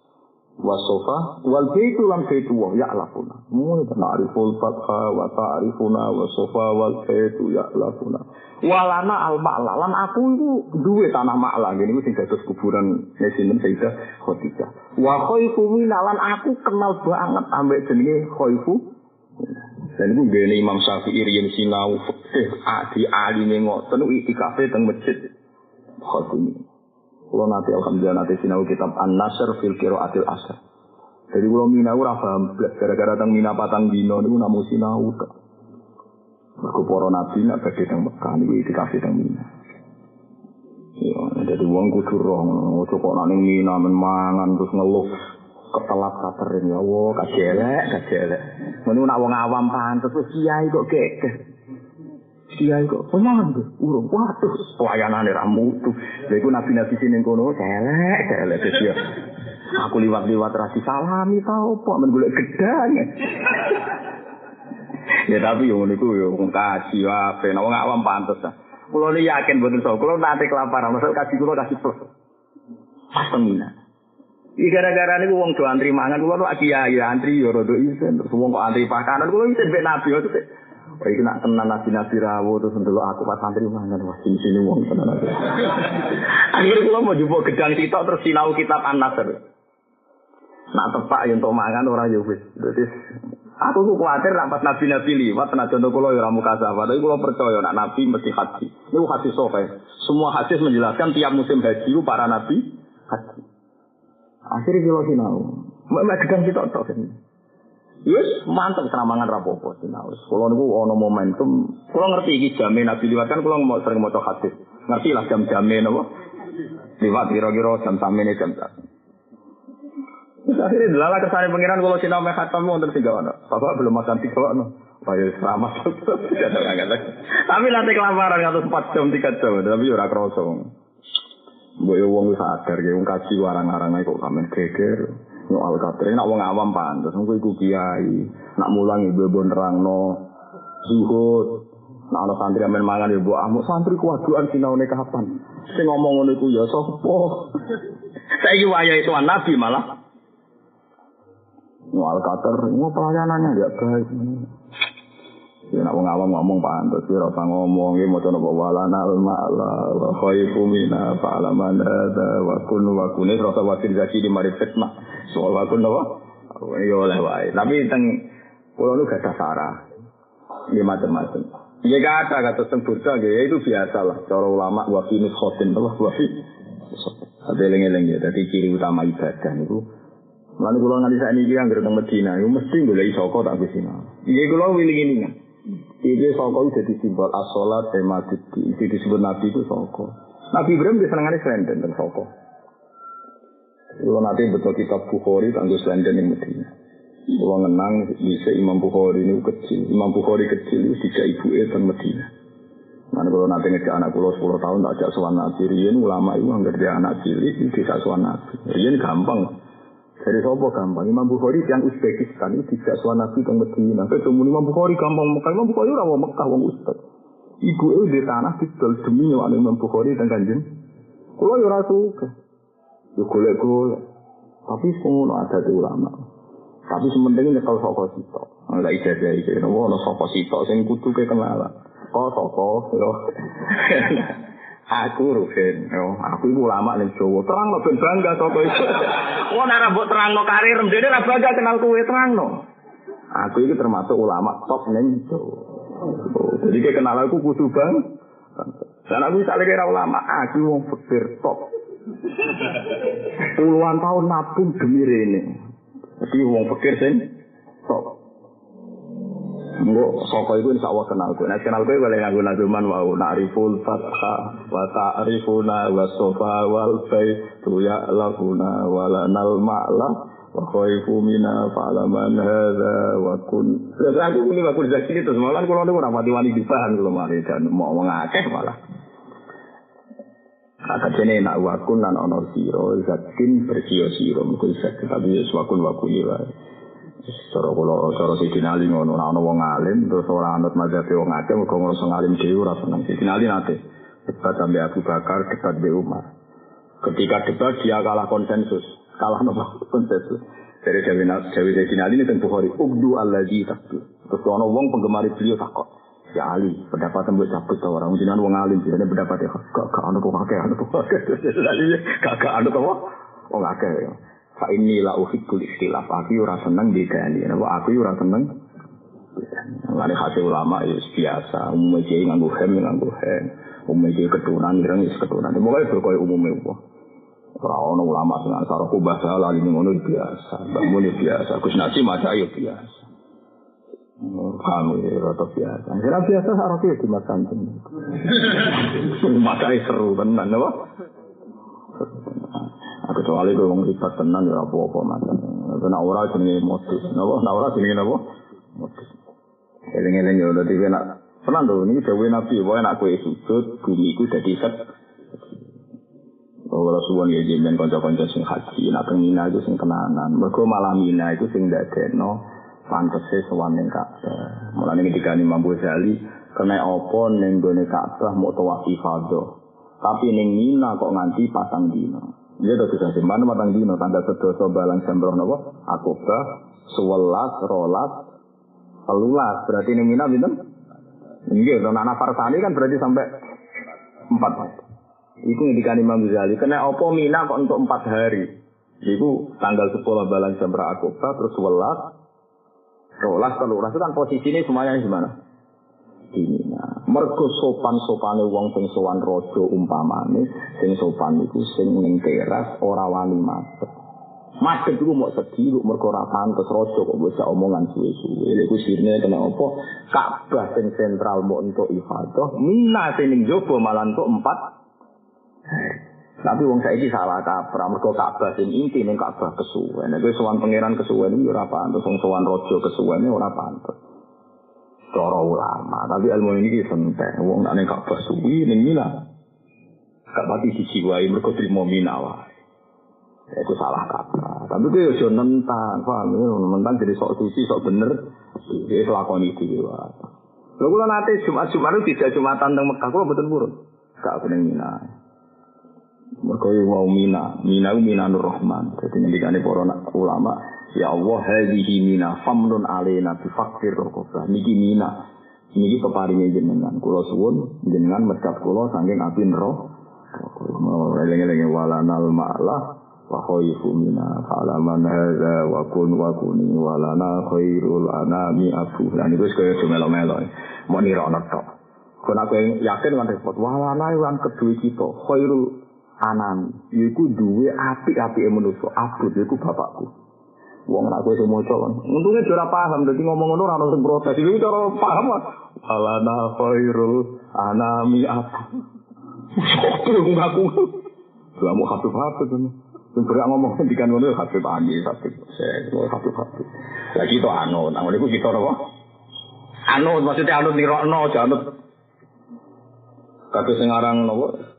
Wa sofa wal baitu lan baitu wa ya'lafuna. Mun na'riful fatha wa ta'rifuna wa sofa wal baitu ya'lafuna. Walana al ma'la lan aku itu duwe tanah ma'la ngene sing dados kuburan Nesinen Sayyidah Khadijah. Wa khaifu minalan aku kenal banget ambek jenenge khaifu. Dan itu gene Imam Syafi'i riyen sinau fikih adi aline ngoten itikafe teng masjid Khatimi. Kulo nanti alhamdulillah nanti sinau kitab An-Nasr fil Qiraatil Asr. Jadi kulo minau ora paham gara-gara teng mina patang dino niku namung sinau tok. Mergo para nabi nak badhe teng Mekah niku itikaf teng Mina. Ya, jadi wong kudu roh ngono, kok nak ning Mina mangan terus ngeluh ketelat katerin ya Allah, kajelek, kajelek. Ngono nak wong awam pantes wis kiai kok gekeh. Kiai kok pemangan tuh, urung waduh, pelayanane ra mutu. Lha iku nabi-nabi sini kono celek, celek dia. Aku liwat-liwat rasi salami tau apa men golek gedang. Ya tapi yo ngono iku yo wong kaji wae, nek wong awam pantes ta. Kulo ni yakin boten so, kulo nanti kelaparan, maksud kaji kulo kasih plus. Pas temina. Iki gara-gara niku wong do antri mangan, kulo nu kiai antri yo rada isen, terus wong kok antri pakanan, kulo isen mbek nabi iki nak tenan nabi-nabi rawuh terus ndelok aku pas santri mangan wah sini sini wong tenan aku. Akhirnya kula mau jupuk gedang sitok terus sinau kitab An-Nasr. Nak tepak yang untuk mangan orang yo wis. Dadi Aku tuh khawatir nak pas nabi-nabi liwat tenaga contoh kulo ya ramu kasafah. Tapi kulo percaya nak nabi mesti haji. Ini hadis sofa. Semua hadis menjelaskan tiap musim haji itu para nabi haji. Akhirnya kulo sinau. Mek gedang kita tok Yes, mantap senamangan rapopo sinau. Kulo niku ono momentum. Kulo ngerti iki jame nabi liwat kan kulo mau sering maca hadis. Ngerti lah jam jame napa? Liwat kira-kira jam samene jam samene. Terus akhirnya delala ke sana pengiran kalau sinau meh khatam wonten tiga ana. Bapak belum makan tiga ana. Ayo selamat. Tapi nanti kelaparan atau empat jam tiga jam, tapi ora kroso. Mbok yo wong sadar ge wong kaji warang-arang kok kamen geger. Nyoal kater nak wong awam pantes engko iku kiai. Nak mulang ibu ibu nerangno zuhud. Nak ana santri amen mangan ya mbok amuk santri kuwaduan sinaune kapan. Sing ngomong ngono iku ya sapa? Saiki waya itu nabi malah Mual kater, mau pelayanannya nggak baik. Ya nak wong awam ngomong pantes ya ora ngomong ya maca napa walana ma'la wa khaifu mina fa'laman hadza wa kun wa kun rasa wakil zaki di mari fitnah. Soal wa kun napa? Ya oleh wae. Tapi teng kula nu gak sarah. Ya macam-macam. Ya gak ada kata sempurna ya itu biasa lah. Cara ulama wa fi khotin wa fi Tapi eling-eling ya, dadi ciri utama ibadah niku Lalu kalau nanti saya ini yang datang Medina, itu mesti boleh isoko tak bisa. Iya kalau willing ini kan. Itu songko itu jadi simbol asolat emaditi. Itu disebut Nabi itu songko. Nabi Ibrahim dia senangannya selenden dan songko. Kalau nanti betul kitab Bukhari tangguh selenden yang Medina. Kalau ngenang bisa Imam Bukhari ini kecil. Imam Bukhari kecil tiga ibu itu Medina. Nanti kalau nanti ngejak anak pulau 10 tahun tak ajak suan Nabi. Rian ulama itu dia anak cilik itu tidak suan Nabi. Rian gampang. Dari sopo gampang. Imam Bukhari yang Uzbekistan itu tidak suan Nabi ke Medina. Ketemu Imam Bukhari gampang Mekah. Imam Bukhari orang Mekah, orang Uzbek. Ibu itu di tanah didol demi nyewaan Imam Bukhari dan kanjen. Kalau ya rasa Ya golek-golek. Tapi semua ada di ulama. Tapi sementing kalau soko sitok. Enggak ijazah iki. Nopo ono soko sitok sing kudu kenalan. Kok soko yo. Aku Ruhin, yo, aku iku ulama ning Jawa. Terang no ben bangga sapa itu. Wong ora mbok terangno karir dene ora bangga kenal kowe terangno. Aku iki termasuk ulama top ning Jawa. Oh, jadi kayak kenal aku kudu bang. Dan aku misalnya kira ulama, aku wong fakir top. Puluhan tahun nabung demi ini. Jadi wong fakir sing top. Engko saka iku insya Allah kenal kowe. Nek kenal kowe boleh nganggo nazuman wau na'riful fatha wa ta'rifuna wa sofa wal baitu ya'lafuna wa lanal ma'la wa khaifu mina fa'laman hadza wa kun. Terus aku ini waktu di sini terus malah kalau ora mati wani dipahan kalau mari dan mau ngakeh malah. Kata jene nak wakun lan ono siro, zakin bersio siro, mungkin zakin tapi wakun wakuni wae. Cara kula cara Sidina Ali ngono ana wong alim terus ora anut mazhab wong akeh mergo ngrasa ngalim dhewe ora seneng. Sidina Ali nate debat sampai Abu Bakar, debat di Umar. Ketika debat dia kalah konsensus, kalah nopo konsensus. Dari Dewi Sidina Ali ini tentu Bukhari, Ubdu alladzi takdu. Terus ana wong penggemar beliau takut. Ya Ali, pendapat mbok cabut ta orang jenengan wong alim jenenge pendapat ya gak gak ana kok akeh ana kok akeh. Gak gak ana kok wong akeh. Fa ini la uhibbul ikhtilaf. Aku ora seneng bedani. Napa aku ora seneng Lari hati ulama ya biasa. Umumnya jadi nganggu hem, nganggu hem. Umumnya jadi keturunan, kira ya keturunan. Pokoknya berkaya umumnya Allah. Orang ulama dengan sarah kubah salah ini ngono biasa. Bangun biasa. Gus Nasi maca ya biasa. kami rata biasa. Kira biasa harus dia dimakan Makanya seru tenan, loh. Aku tuh alih gue ngelipat tenan ya apa apa macam. Nah ora jenenge motif, napa? Nah ora jenenge napa? Motif. Eling eling ya udah tiba nak. Tenan tuh ini jauh nabi. Wah nak kue sujud bumi ku jadi set. Bahwa suwon ya jemen konco konco sing haji. Nak pengina itu sing kenangan. Bego malam mina itu sing dadet no. Pantese sowan ning Ka'bah. Mulane ketika Imam Ghazali kena apa ning gone Ka'bah mau tawaf ifadah. Tapi ning Mina kok nganti pasang dino. Dia tuh bisa simpan matang dino tanda sedoso balang sembroh nopo akobah sewelas rolas telulas berarti ini mina binten Iya, dan anak Farsani kan berarti sampai empat Itu yang dikani Imam Ghazali. Kena opo mina kok untuk empat hari. Itu tanggal sepuluh balang sembroh akobah terus sewelas rolas telulas itu kan posisinya semuanya di mana? Di Mina. Mergo sopan-sopane wong sing sowan umpamane, sing sopan iku sing ning teras ora wani madhep. Madhep iku mau sedih lu mergo ora pantes raja kok bisa omongan suwe-suwe. Lha iku sirine kena apa? Ka'bah sentral mau untuk ibadah, Mina sing ning jaba malah empat. Tapi wong saiki salah kaprah mergo Ka'bah sing inti ning Ka'bah kesuwen. Nek sowan pangeran kesuwen iki ora pantes, wong sowan raja kesuwene ora pantes cara ulama. Tapi ilmu ini sentek. Wong nak ning Ka'bah suwi ning Mina. Gak pati dijiwai mergo trimo Mina wae. Itu salah kata. Tapi itu ya nentang, paham ya? Nentang jadi sok suci, sok bener. Dia kelakon itu. Lalu kalau nanti Jumat-Jumat itu tidak Jumatan tentang Mekah, kalau betul buruk. Gak bener Mina. Mereka mau Mina. Mina itu Mina Nur Rahman. Jadi nanti kan para ulama. Ya Allah, hadihi mina famnun alena bifakir rokobah. Niki mina. Ini peparingnya jenengan. Kulo suwun jenengan mecat kulo saking api roh. Eling-eling walanal ma'lah wa khaifu mina fa'laman hadza wa kun wa kuni walana khairul anami abu. Lah niku wis kaya melo-melo. Mau nirokno tok. Kon aku yakin lan repot walana lan kedue kita khairul anami. Iku duwe apik-apike manusa. Abud iku bapakku. Wong nak kowe maca kan. Untungnya ora paham dadi ngomong ngono ora ono sing protes. Iki cara paham. Alana khairul anami aku. Kok ngaku. Lah mau habib habib kan. Sing berak ngomong ngendikan ngono habib ani habib. Saya habib habib. Lah kita anut, anut iku kita apa? Anut maksudnya anut nirokno janut. Kabeh sing aran napa?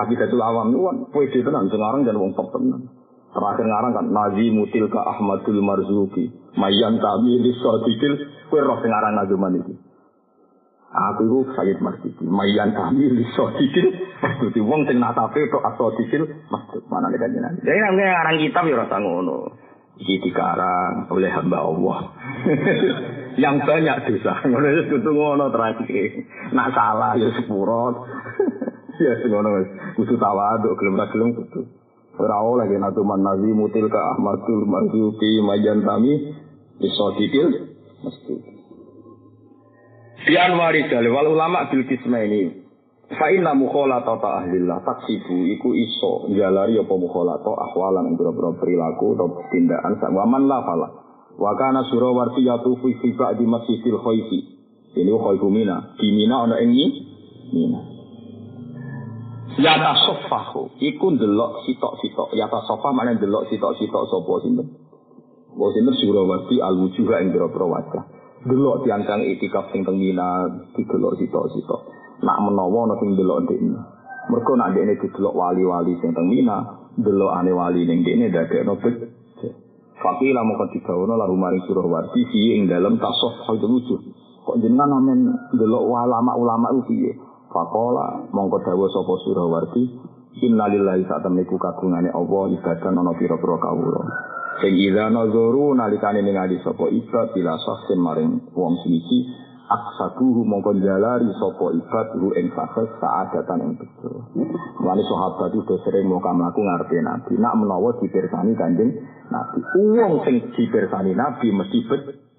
Habibatul awam itu kan pede tenan, sing aran jan wong top tenan. Terakhir ngarang kan Nazi Mutil ka Ahmadul Marzuki. Mayan Tabi Lisodikil Kue roh sing aran nazuman itu. Aku itu Sayyid Marzuki. Mayan Tabi Lisodikil Marzuki Wong sing natape itu Asodikil Maksud mana nih kan Jadi namanya ngarang kitab ya rasa ngono. Iki dikarang oleh hamba Allah. Yang banyak dosa. Ngono itu ngono terakhir. Nak salah ya sepurot Ya ngono Kutu tawaduk Gelem gelem kutu Ora lagi natuman nazi mutil ka Ahmadul Marzuki majan kami isodikil mesti. Di anwari dalil wal ulama bil kisma ini. Fa inna mukhalata ta ahlillah taksibu iku iso jalari apa mukhalata ahwalan boro-boro perilaku atau tindakan sak waman la fala. Wa kana surawarti yatufu fi ba'di masjidil khaifi. Ini khaifu mina. Di mina ana ing mina. Yata sofahu, iku ndelok sitok-sitok. Yata sofah mana ndelok sitok-sitok sopo sinten. Sopo sinten surawati al wujuha ing biro-biro wajah. Delok tiang-tiang itikaf sing tengina, didelok sitok-sitok. Nak menawa ana sing delok ndekne. Mergo nak ndekne didelok wali-wali sing delok ane wali ning ndekne dadekno bet. Fakila mongko digawono lahu maring surawati fi ing dalem tasof itu wujuh. Kok jenengan amen delok ulama-ulama itu piye? Fakola mongko dawa sapa Surawarti innalillahi sak temniku kagungane Allah ibadah ana pira-pira kawula. Sing idza nazaru nalikane ningali sapa ibad bila saksen maring wong siji aksaduhu mongko jalari sapa ibad ru ing fakes saadatan ing bejo. Wali sahabat itu sering mau mlaku ngarepe Nabi. Nak menawa dipirsani Kanjeng Nabi. Wong sing dipirsani Nabi mesti bejo.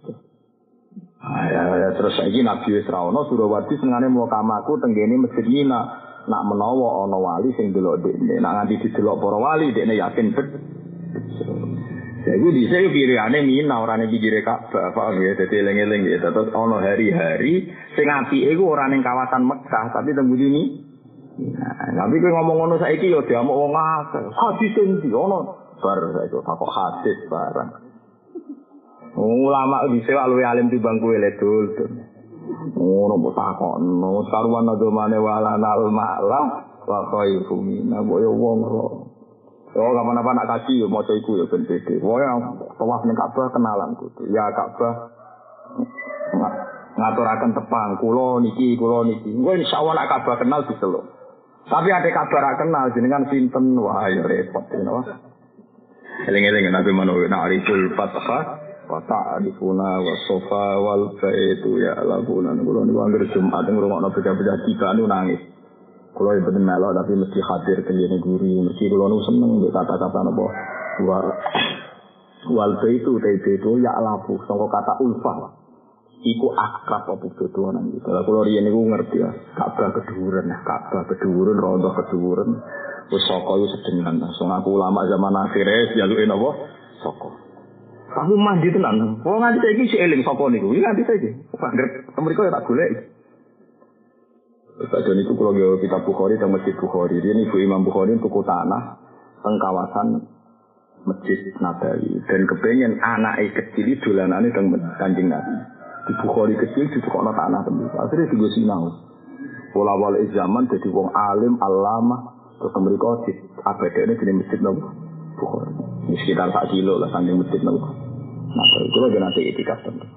Ah, ya, terus lagi Nabi Israono Surawati senengane mau kamaku tenggene masjid Mina. Nak menawa ana wali sing delok dekne, nak nganti didelok para wali dekne yakin bet. Jadi di saya pilihane Mina orang yang pikir Ka'bah, paham ya? Jadi eling-eling ya. Terus ono hari-hari sing apike iku ora ning kawasan Mekah, tapi teng ini. Nah, tapi kowe ngomong ngono saiki ya diamuk wong akeh. Hadis sing ono? Bar saiki takok hadis barang. Ulama bisa luwe alim di bangku dul. Ngono mbok takono, karuan agamane wala nal malah wa khairu mina boyo wong ro. Oh, kapan-kapan nak kaji yo maca iku yo ben pede. Wae tawaf ning Ka'bah kenalan kudu. Ya Ka'bah ngaturaken tepang kula niki kula niki. Engko insyaallah nak Ka'bah kenal diseluk. Tapi ada kabar kenal jenengan sinten wah ya repot know. Eling-eling Nabi Manu nak ariful fathah ta'rifuna wa sofa wal baitu ya laguna kula niku anggere Jumat ngrungokno beda-beda tiga niku nangis kula ya bener melo tapi mesti hadir kene guru mesti kula niku seneng mbek kata-kata napa wa wal baitu itu ya lafu sangka kata ulfah iku akrab apa nang iki. Kalau kula riyen niku ngerti ya, Ka'bah keduren, Ka'bah keduren, rondo keduren. Wis saka iku sedengan. Sing aku ulama zaman akhire jaluke napa? Saka. Kamu mandi tenan. Oh nganti saiki si eling sapa niku? Iki nganti saiki. Panggret mriko ya tak golek. Badan itu kalau gawe kitab Bukhari dan Masjid Bukhari. Dia ibu Imam Bukhari tuku tanah teng kawasan Masjid Nabawi dan kepengen anak kecil itu dolanane teng Kanjeng Nabi. Di Bukhari kecil ditukokno tanah tembus. Akhirnya digo sinau. Pola wal zaman jadi wong alim alama terus mereka di abadane di Masjid Nabawi. Bukhari. Ini sekitar sak kilo lah sambil masjid Nabawi. Nah, lagi nanti itikaf tentu.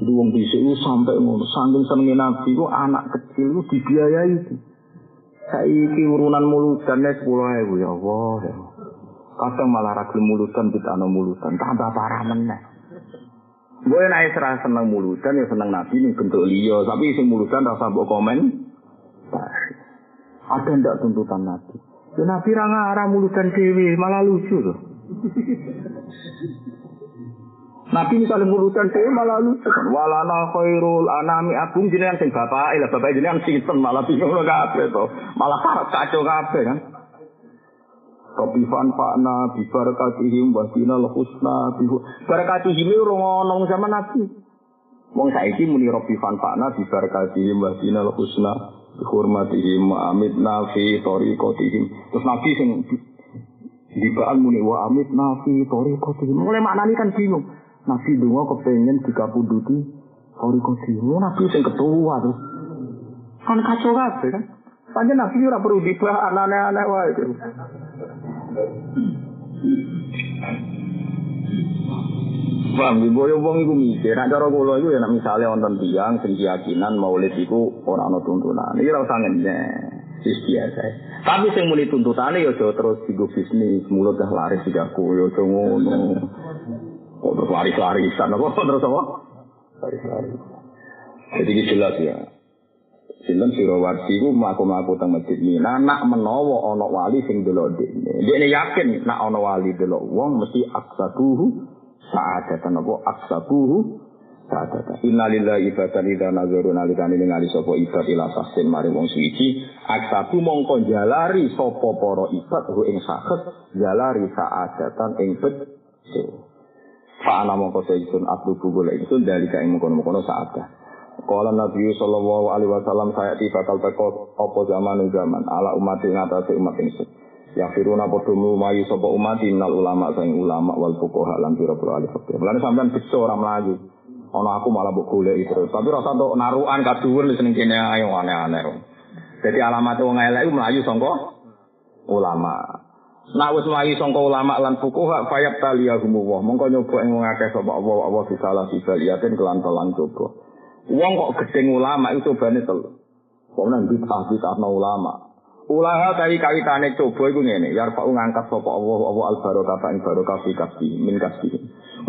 Jadi wong itu sampai ngono, saking senengin nabi itu anak kecil itu dibiayai itu. Saiki urunan mulutan sepuluh ribu ya Allah. Ya. Kadang malah ragil mulutan kita ana mulutan, tambah parah meneh. Gue naik serah seneng mulutan ya seneng nabi ini bentuk liya, tapi sing mulutan rasa mbok komen. Ada ndak tuntutan nabi? Ya nabi ra ngarah mulutan dewi, malah lucu tuh. Nabi misalnya malah lucu kan. Walana khairul anami agung jenengan sing bapak, lah bapak jenengan sinten malah bingung lo kabeh to. Malah kacau kabeh kan. Kopi fanfa'na bi barakatihim wa dinal husna bi barakatihim ora ngono sama Nabi. Wong saiki muni Rabbi fanfa'na bi barakatihim wa dinal husna bi hurmatihim wa amitna fi tariqatihim. Terus Nabi sing dibaan muni wa amitna fi tariqatihim. Mulai maknani kan bingung. Nabi donga kepengen dikapunduti tariqatihim. Nabi sing ketua tuh. Kan kacau kabeh kan. Panjen Nabi ora perlu dibah aneh-aneh wae. Paham, boyo wong iku mikir, nek cara kula iku ya nek misale wonten tiyang sing keyakinan maulid iku ora ana tuntunan. Iki ora usah ngenyek. Wis biasa. Tapi sing muni tuntutane ya aja terus digo bisnis, mulut dah laris digaku ya aja ngono. Kok terus laris-larisan apa terus apa? Laris-laris. Jadi ini jelas ya. Sinten Sirawarsi ku mlaku-mlaku teng Masjid Mina nak menawa ana wali sing delok dekne. Dekne yakin nak ana wali delok wong mesti aksabuhu sa'adatan apa aksabuhu sa'adatan. Innalillahi ibadan idza nazaru nalikane ningali sapa ibad ila tahsin mari wong suci, aksabu mongko jalari sapa para ibad ing sakit jalari sa'adatan ing bejo. Fa'ana mongko seisun abdu golek ingsun dalika ing mongko-mongko sa'adah. Kala Nabi sallallahu alaihi wasallam saya tiba bakal teko apa zaman zaman ala umat ing atase umat ingsun. Ya firuna padha mlumayu sapa umat innal ulama saing ulama wal fuqaha lan pira-pira ahli fikih. Mulane sampean bisa ora mlayu. Ana aku malah mbok goleki terus. Tapi rasa untuk narukan kaduwur seneng kene ayo aneh-aneh. Jadi alamat wong elek mlayu sangka ulama. Nak wis mlayu sangka ulama lan fuqaha fayab taliyahumullah. Mongko nyoba ing wong akeh sapa Allah Allah bisalah sibaliatin kelan telan coba. Wong kok gedeng ulama itu cobane telu. Kok nang bid'ah bid'ah ulama. Ulaha kali kawitane coba iku ngene, ya fa ngangkat sapa Allah Allah al barokah ing barokah fi kasbi min kasbi.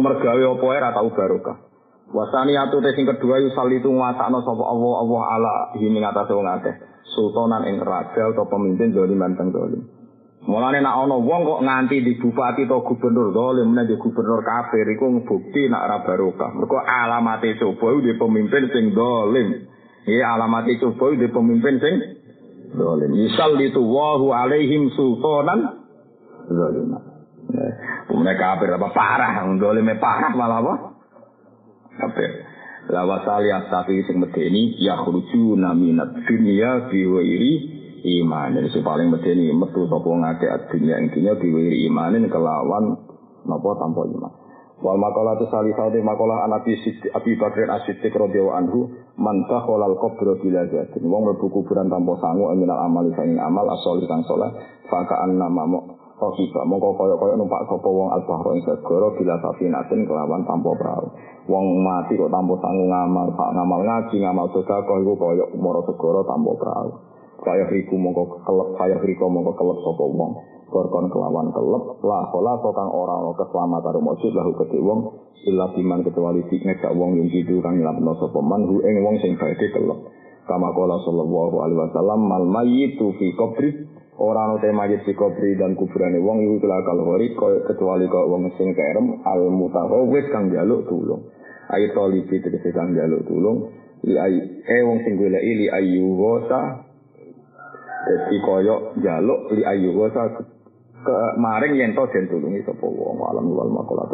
Mergawe apa ora tau barokah. Wasani atu sing kedua yu salitu nguasakno sapa Allah Allah ala himi ngatasé wong akeh. Sultanan ing raja atau pemimpin doliman teng dolim. Mulane nak ana wong kok nganti di bupati atau gubernur dolim nek di gubernur kafir iku bukti nak ora barokah. Mergo alamate coba di pemimpin sing dolim. Ya alamate coba di pemimpin sing dolim. Misal itu wahu alaihim sultanan dolim. Umumnya kafir apa parah, dolimnya parah malah apa? Kafir. La wasali astafi sing medeni ya khruju naminat dunya biwairi iman. Jadi sing paling medeni metu sapa ngake dunya intinya diwiri imanin kelawan napa tanpa iman. Wal makalah tu salih saudi makalah anak Abi Bakr As-Siddiq radhiyallahu anhu man takhalal qabra bila zatin. Wong mlebu kuburan tanpa sangu eminal amal sing amal asoli kang saleh fakaan nama mo Rohiba, mongko kaya-kaya numpak sapa wong al-bahra ing segara bila safinatin kelawan tanpa perahu. Wong mati kok tanpa sangu ngamal, ngamal ngaji, ngamal sedekah iku kaya mara segara tanpa perahu. Kaya riku mongko kelep, kaya riku mongko kelep sapa wong. Korkon kelawan kelep, lah kola kang ora ana keselamatan mujud lahu kedhe wong illa biman kecuali dikne gak wong yang tidur kang nyelametno sapa man hu ing wong sing badhe kelep. Kama kola sallallahu alaihi wasallam mal mayyitu fi qabri ora ana mayit di kubri dan kuburane wong iku kelakal hori kecuali kok wong sing kerem al mutahawwis kang jaluk tulung. Ayo tolibi tegese kang jaluk tulung. Li eh wong sing goleki li ayu wasa Jadi koyok jaluk li ayu wasa ke maring yen to den tulungi sapa wong alam wal makola